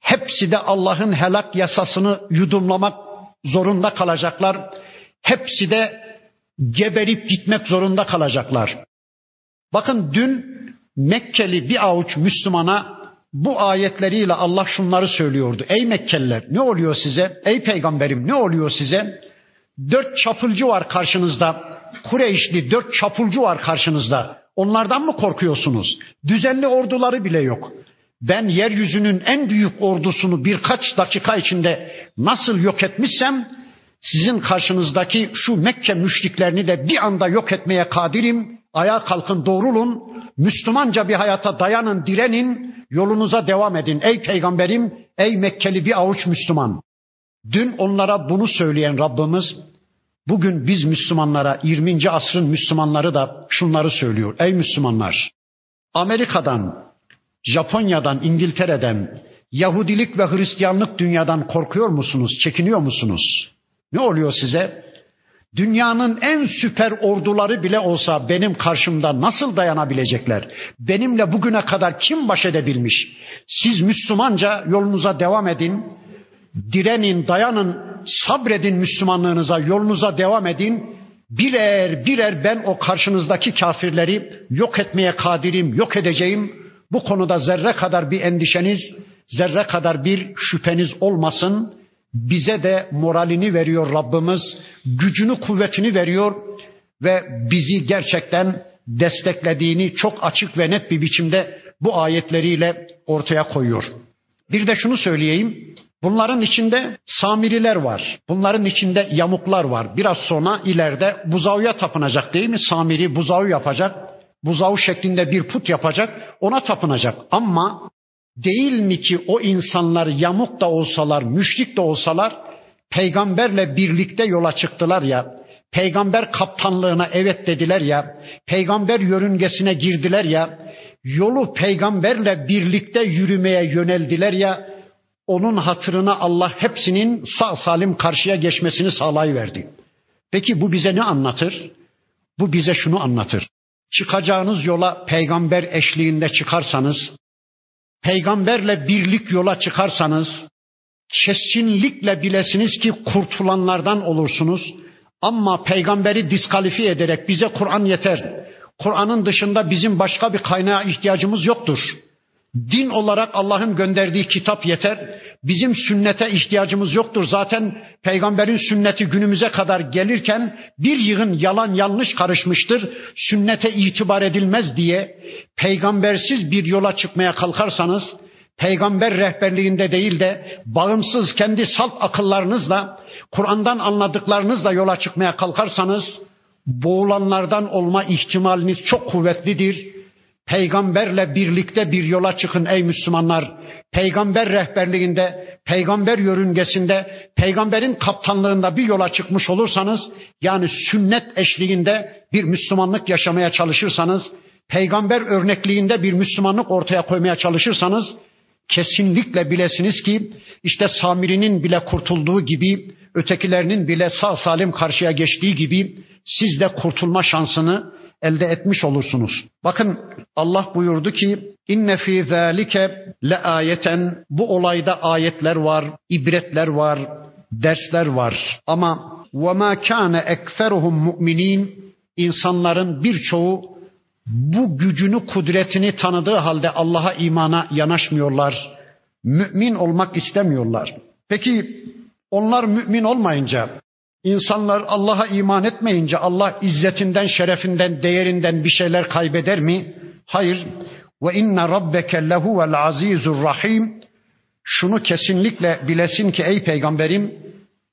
hepsi de Allah'ın helak yasasını yudumlamak zorunda kalacaklar. Hepsi de geberip gitmek zorunda kalacaklar. Bakın dün Mekkeli bir avuç Müslümana bu ayetleriyle Allah şunları söylüyordu. Ey Mekkeliler ne oluyor size? Ey peygamberim ne oluyor size? Dört çapulcu var karşınızda. Kureyşli dört çapulcu var karşınızda. Onlardan mı korkuyorsunuz? Düzenli orduları bile yok. Ben yeryüzünün en büyük ordusunu birkaç dakika içinde nasıl yok etmişsem sizin karşınızdaki şu Mekke müşriklerini de bir anda yok etmeye kadirim. Ayağa kalkın doğrulun. Müslümanca bir hayata dayanın, direnin. Yolunuza devam edin. Ey peygamberim, ey Mekkeli bir avuç Müslüman. Dün onlara bunu söyleyen Rabbimiz bugün biz Müslümanlara 20. asrın Müslümanları da şunları söylüyor. Ey Müslümanlar! Amerika'dan, Japonya'dan, İngiltere'den, Yahudilik ve Hristiyanlık dünyadan korkuyor musunuz? Çekiniyor musunuz? Ne oluyor size? Dünyanın en süper orduları bile olsa benim karşımda nasıl dayanabilecekler? Benimle bugüne kadar kim baş edebilmiş? Siz Müslümanca yolunuza devam edin. Direnin, dayanın, sabredin Müslümanlığınıza, yolunuza devam edin. Birer birer ben o karşınızdaki kafirleri yok etmeye kadirim, yok edeceğim. Bu konuda zerre kadar bir endişeniz, zerre kadar bir şüpheniz olmasın. Bize de moralini veriyor Rabbimiz, gücünü, kuvvetini veriyor ve bizi gerçekten desteklediğini çok açık ve net bir biçimde bu ayetleriyle ortaya koyuyor. Bir de şunu söyleyeyim. Bunların içinde Samiriler var. Bunların içinde yamuklar var. Biraz sonra ileride buzağıya tapınacak değil mi? Samiri buzağı yapacak. Buzağı şeklinde bir put yapacak. Ona tapınacak. Ama Değil mi ki o insanlar yamuk da olsalar, müşrik de olsalar peygamberle birlikte yola çıktılar ya. Peygamber kaptanlığına evet dediler ya. Peygamber yörüngesine girdiler ya. Yolu peygamberle birlikte yürümeye yöneldiler ya. Onun hatırına Allah hepsinin sağ salim karşıya geçmesini sağlayıverdi. Peki bu bize ne anlatır? Bu bize şunu anlatır. Çıkacağınız yola peygamber eşliğinde çıkarsanız, peygamberle birlik yola çıkarsanız kesinlikle bilesiniz ki kurtulanlardan olursunuz. Ama peygamberi diskalifiye ederek bize Kur'an yeter. Kur'an'ın dışında bizim başka bir kaynağa ihtiyacımız yoktur. Din olarak Allah'ın gönderdiği kitap yeter. Bizim sünnete ihtiyacımız yoktur. Zaten peygamberin sünneti günümüze kadar gelirken bir yığın yalan yanlış karışmıştır. Sünnete itibar edilmez diye peygambersiz bir yola çıkmaya kalkarsanız peygamber rehberliğinde değil de bağımsız kendi salt akıllarınızla Kur'an'dan anladıklarınızla yola çıkmaya kalkarsanız boğulanlardan olma ihtimaliniz çok kuvvetlidir Peygamberle birlikte bir yola çıkın ey Müslümanlar. Peygamber rehberliğinde, peygamber yörüngesinde, peygamberin kaptanlığında bir yola çıkmış olursanız, yani sünnet eşliğinde bir Müslümanlık yaşamaya çalışırsanız, peygamber örnekliğinde bir Müslümanlık ortaya koymaya çalışırsanız, kesinlikle bilesiniz ki işte Samiri'nin bile kurtulduğu gibi, ötekilerinin bile sağ salim karşıya geçtiği gibi siz de kurtulma şansını elde etmiş olursunuz. Bakın Allah buyurdu ki inne fi zalike le ayeten bu olayda ayetler var, ibretler var, dersler var. Ama ve ma kana ekseruhum mu'minin insanların birçoğu bu gücünü, kudretini tanıdığı halde Allah'a imana yanaşmıyorlar. Mümin olmak istemiyorlar. Peki onlar mümin olmayınca İnsanlar Allah'a iman etmeyince Allah izzetinden, şerefinden, değerinden bir şeyler kaybeder mi? Hayır. Ve inne rabbeke lehuvel azizur rahim. Şunu kesinlikle bilesin ki ey peygamberim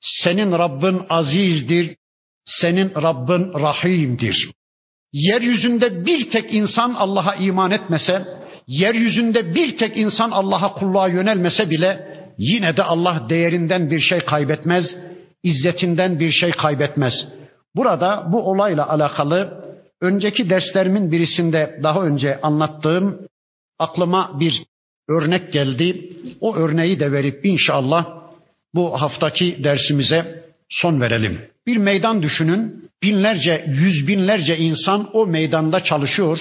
senin Rabbin azizdir, senin Rabbin rahimdir. Yeryüzünde bir tek insan Allah'a iman etmese, yeryüzünde bir tek insan Allah'a kulluğa yönelmese bile yine de Allah değerinden bir şey kaybetmez izzetinden bir şey kaybetmez. Burada bu olayla alakalı önceki derslerimin birisinde daha önce anlattığım aklıma bir örnek geldi. O örneği de verip inşallah bu haftaki dersimize son verelim. Bir meydan düşünün. Binlerce, yüz binlerce insan o meydanda çalışıyor.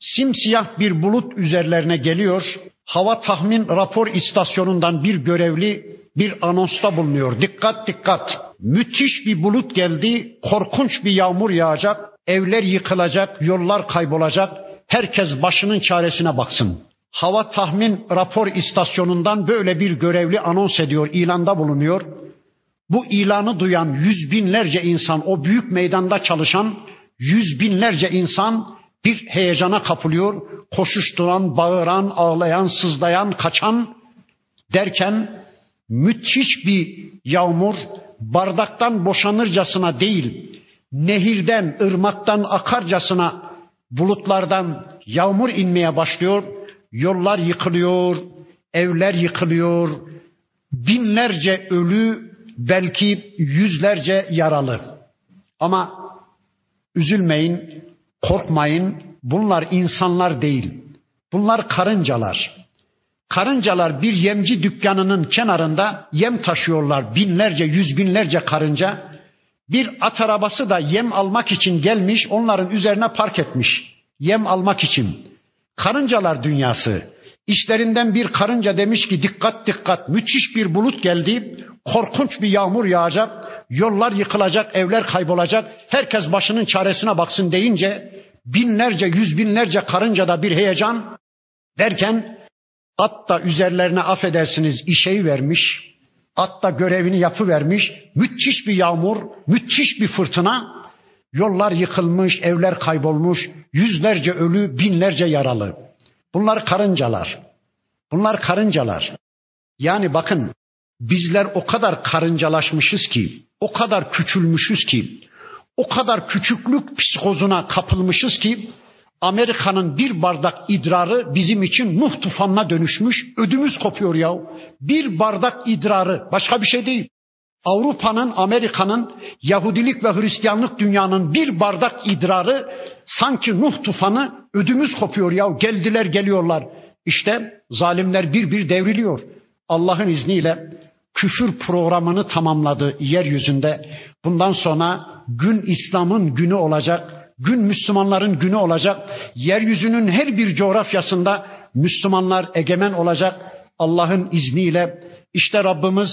Simsiyah bir bulut üzerlerine geliyor. Hava tahmin rapor istasyonundan bir görevli bir anonsta bulunuyor. Dikkat dikkat. Müthiş bir bulut geldi. Korkunç bir yağmur yağacak. Evler yıkılacak, yollar kaybolacak. Herkes başının çaresine baksın. Hava tahmin rapor istasyonundan böyle bir görevli anons ediyor, ilanda bulunuyor. Bu ilanı duyan yüz binlerce insan, o büyük meydanda çalışan yüz binlerce insan bir heyecana kapılıyor. Koşuşturan, bağıran, ağlayan, sızlayan, kaçan derken müthiş bir yağmur bardaktan boşanırcasına değil, nehirden, ırmaktan akarcasına bulutlardan yağmur inmeye başlıyor. Yollar yıkılıyor, evler yıkılıyor, binlerce ölü, belki yüzlerce yaralı. Ama üzülmeyin, korkmayın. Bunlar insanlar değil. Bunlar karıncalar. Karıncalar bir yemci dükkanının kenarında yem taşıyorlar. Binlerce, yüz binlerce karınca. Bir at arabası da yem almak için gelmiş, onların üzerine park etmiş. Yem almak için. Karıncalar dünyası. İşlerinden bir karınca demiş ki dikkat dikkat müthiş bir bulut geldi. Korkunç bir yağmur yağacak. Yollar yıkılacak, evler kaybolacak. Herkes başının çaresine baksın deyince binlerce, yüz binlerce karınca da bir heyecan derken at da üzerlerine affedersiniz işeyi vermiş. At da görevini yapıvermiş. Müthiş bir yağmur, müthiş bir fırtına. Yollar yıkılmış, evler kaybolmuş, yüzlerce ölü, binlerce yaralı. Bunlar karıncalar. Bunlar karıncalar. Yani bakın bizler o kadar karıncalaşmışız ki, o kadar küçülmüşüz ki, o kadar küçüklük psikozuna kapılmışız ki Amerika'nın bir bardak idrarı bizim için Nuh tufanına dönüşmüş. Ödümüz kopuyor ya. Bir bardak idrarı başka bir şey değil. Avrupa'nın, Amerika'nın, Yahudilik ve Hristiyanlık dünyanın bir bardak idrarı sanki Nuh tufanı ödümüz kopuyor ya. Geldiler geliyorlar. İşte zalimler bir bir devriliyor. Allah'ın izniyle küfür programını tamamladı yeryüzünde. Bundan sonra gün İslam'ın günü olacak. Gün Müslümanların günü olacak. Yeryüzünün her bir coğrafyasında Müslümanlar egemen olacak. Allah'ın izniyle işte Rabbimiz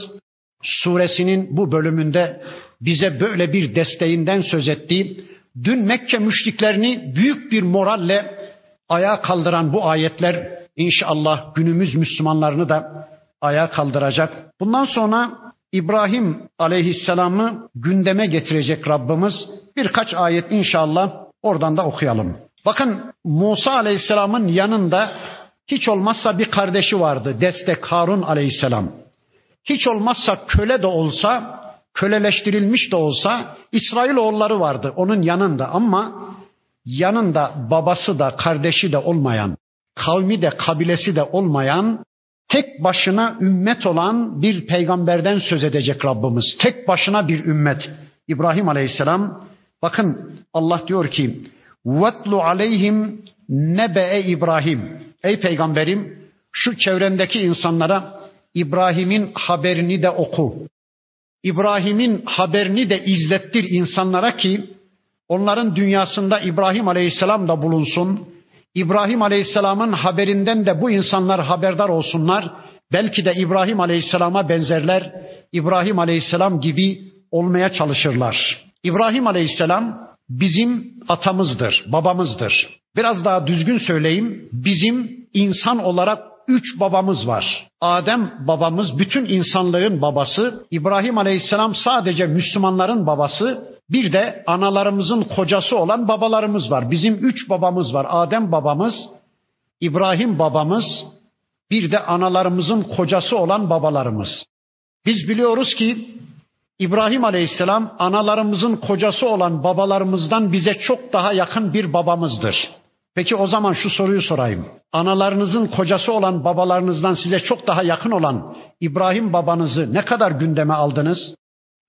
suresinin bu bölümünde bize böyle bir desteğinden söz etti. Dün Mekke müşriklerini büyük bir moralle ayağa kaldıran bu ayetler inşallah günümüz Müslümanlarını da ayağa kaldıracak. Bundan sonra İbrahim aleyhisselamı gündeme getirecek Rabbimiz. Birkaç ayet inşallah oradan da okuyalım. Bakın Musa aleyhisselamın yanında hiç olmazsa bir kardeşi vardı. Destek Harun aleyhisselam. Hiç olmazsa köle de olsa, köleleştirilmiş de olsa İsrailoğulları vardı onun yanında ama yanında babası da kardeşi de olmayan, kavmi de kabilesi de olmayan tek başına ümmet olan bir peygamberden söz edecek Rabbimiz. Tek başına bir ümmet. İbrahim Aleyhisselam bakın Allah diyor ki Vatlu aleyhim nebe İbrahim. Ey peygamberim şu çevrendeki insanlara İbrahim'in haberini de oku. İbrahim'in haberini de izlettir insanlara ki onların dünyasında İbrahim Aleyhisselam da bulunsun. İbrahim Aleyhisselam'ın haberinden de bu insanlar haberdar olsunlar. Belki de İbrahim Aleyhisselam'a benzerler. İbrahim Aleyhisselam gibi olmaya çalışırlar. İbrahim Aleyhisselam bizim atamızdır, babamızdır. Biraz daha düzgün söyleyeyim, bizim insan olarak üç babamız var. Adem babamız bütün insanlığın babası, İbrahim Aleyhisselam sadece Müslümanların babası, bir de analarımızın kocası olan babalarımız var. Bizim üç babamız var. Adem babamız, İbrahim babamız, bir de analarımızın kocası olan babalarımız. Biz biliyoruz ki İbrahim Aleyhisselam analarımızın kocası olan babalarımızdan bize çok daha yakın bir babamızdır. Peki o zaman şu soruyu sorayım. Analarınızın kocası olan babalarınızdan size çok daha yakın olan İbrahim babanızı ne kadar gündeme aldınız?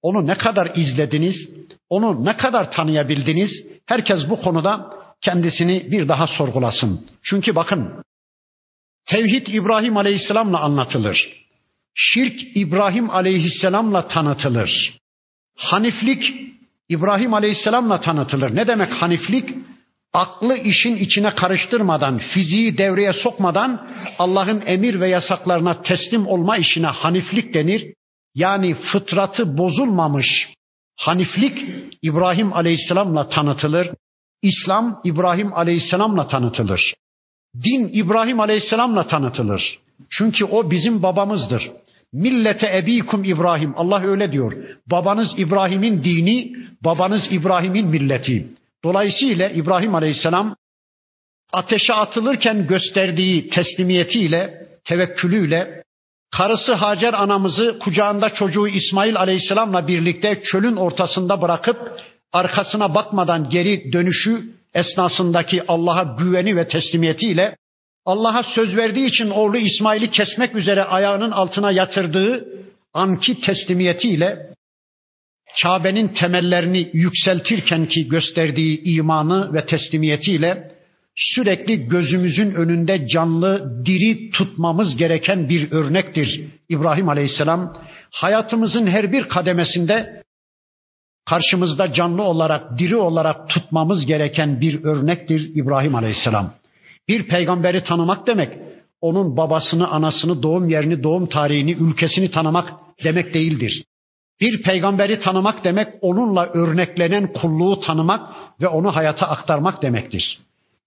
Onu ne kadar izlediniz? Onu ne kadar tanıyabildiniz? Herkes bu konuda kendisini bir daha sorgulasın. Çünkü bakın tevhid İbrahim Aleyhisselam'la anlatılır. Şirk İbrahim Aleyhisselam'la tanıtılır. Haniflik İbrahim Aleyhisselam'la tanıtılır. Ne demek haniflik? Aklı işin içine karıştırmadan, fiziği devreye sokmadan Allah'ın emir ve yasaklarına teslim olma işine haniflik denir. Yani fıtratı bozulmamış haniflik İbrahim Aleyhisselam'la tanıtılır. İslam İbrahim Aleyhisselam'la tanıtılır. Din İbrahim Aleyhisselam'la tanıtılır. Çünkü o bizim babamızdır. millete ebikum İbrahim. Allah öyle diyor. Babanız İbrahim'in dini, babanız İbrahim'in milleti. Dolayısıyla İbrahim Aleyhisselam ateşe atılırken gösterdiği teslimiyetiyle, tevekkülüyle karısı Hacer anamızı kucağında çocuğu İsmail Aleyhisselam'la birlikte çölün ortasında bırakıp arkasına bakmadan geri dönüşü esnasındaki Allah'a güveni ve teslimiyetiyle Allah'a söz verdiği için oğlu İsmail'i kesmek üzere ayağının altına yatırdığı anki teslimiyetiyle Kabe'nin temellerini yükseltirken ki gösterdiği imanı ve teslimiyetiyle sürekli gözümüzün önünde canlı, diri tutmamız gereken bir örnektir İbrahim Aleyhisselam. Hayatımızın her bir kademesinde karşımızda canlı olarak, diri olarak tutmamız gereken bir örnektir İbrahim Aleyhisselam. Bir peygamberi tanımak demek, onun babasını, anasını, doğum yerini, doğum tarihini, ülkesini tanımak demek değildir. Bir peygamberi tanımak demek onunla örneklenen kulluğu tanımak ve onu hayata aktarmak demektir.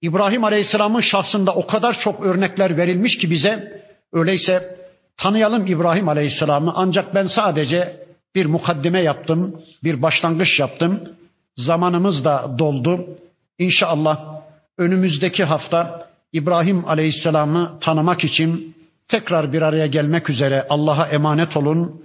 İbrahim Aleyhisselam'ın şahsında o kadar çok örnekler verilmiş ki bize öyleyse tanıyalım İbrahim Aleyhisselam'ı ancak ben sadece bir mukaddime yaptım, bir başlangıç yaptım. Zamanımız da doldu. İnşallah önümüzdeki hafta İbrahim Aleyhisselam'ı tanımak için tekrar bir araya gelmek üzere Allah'a emanet olun.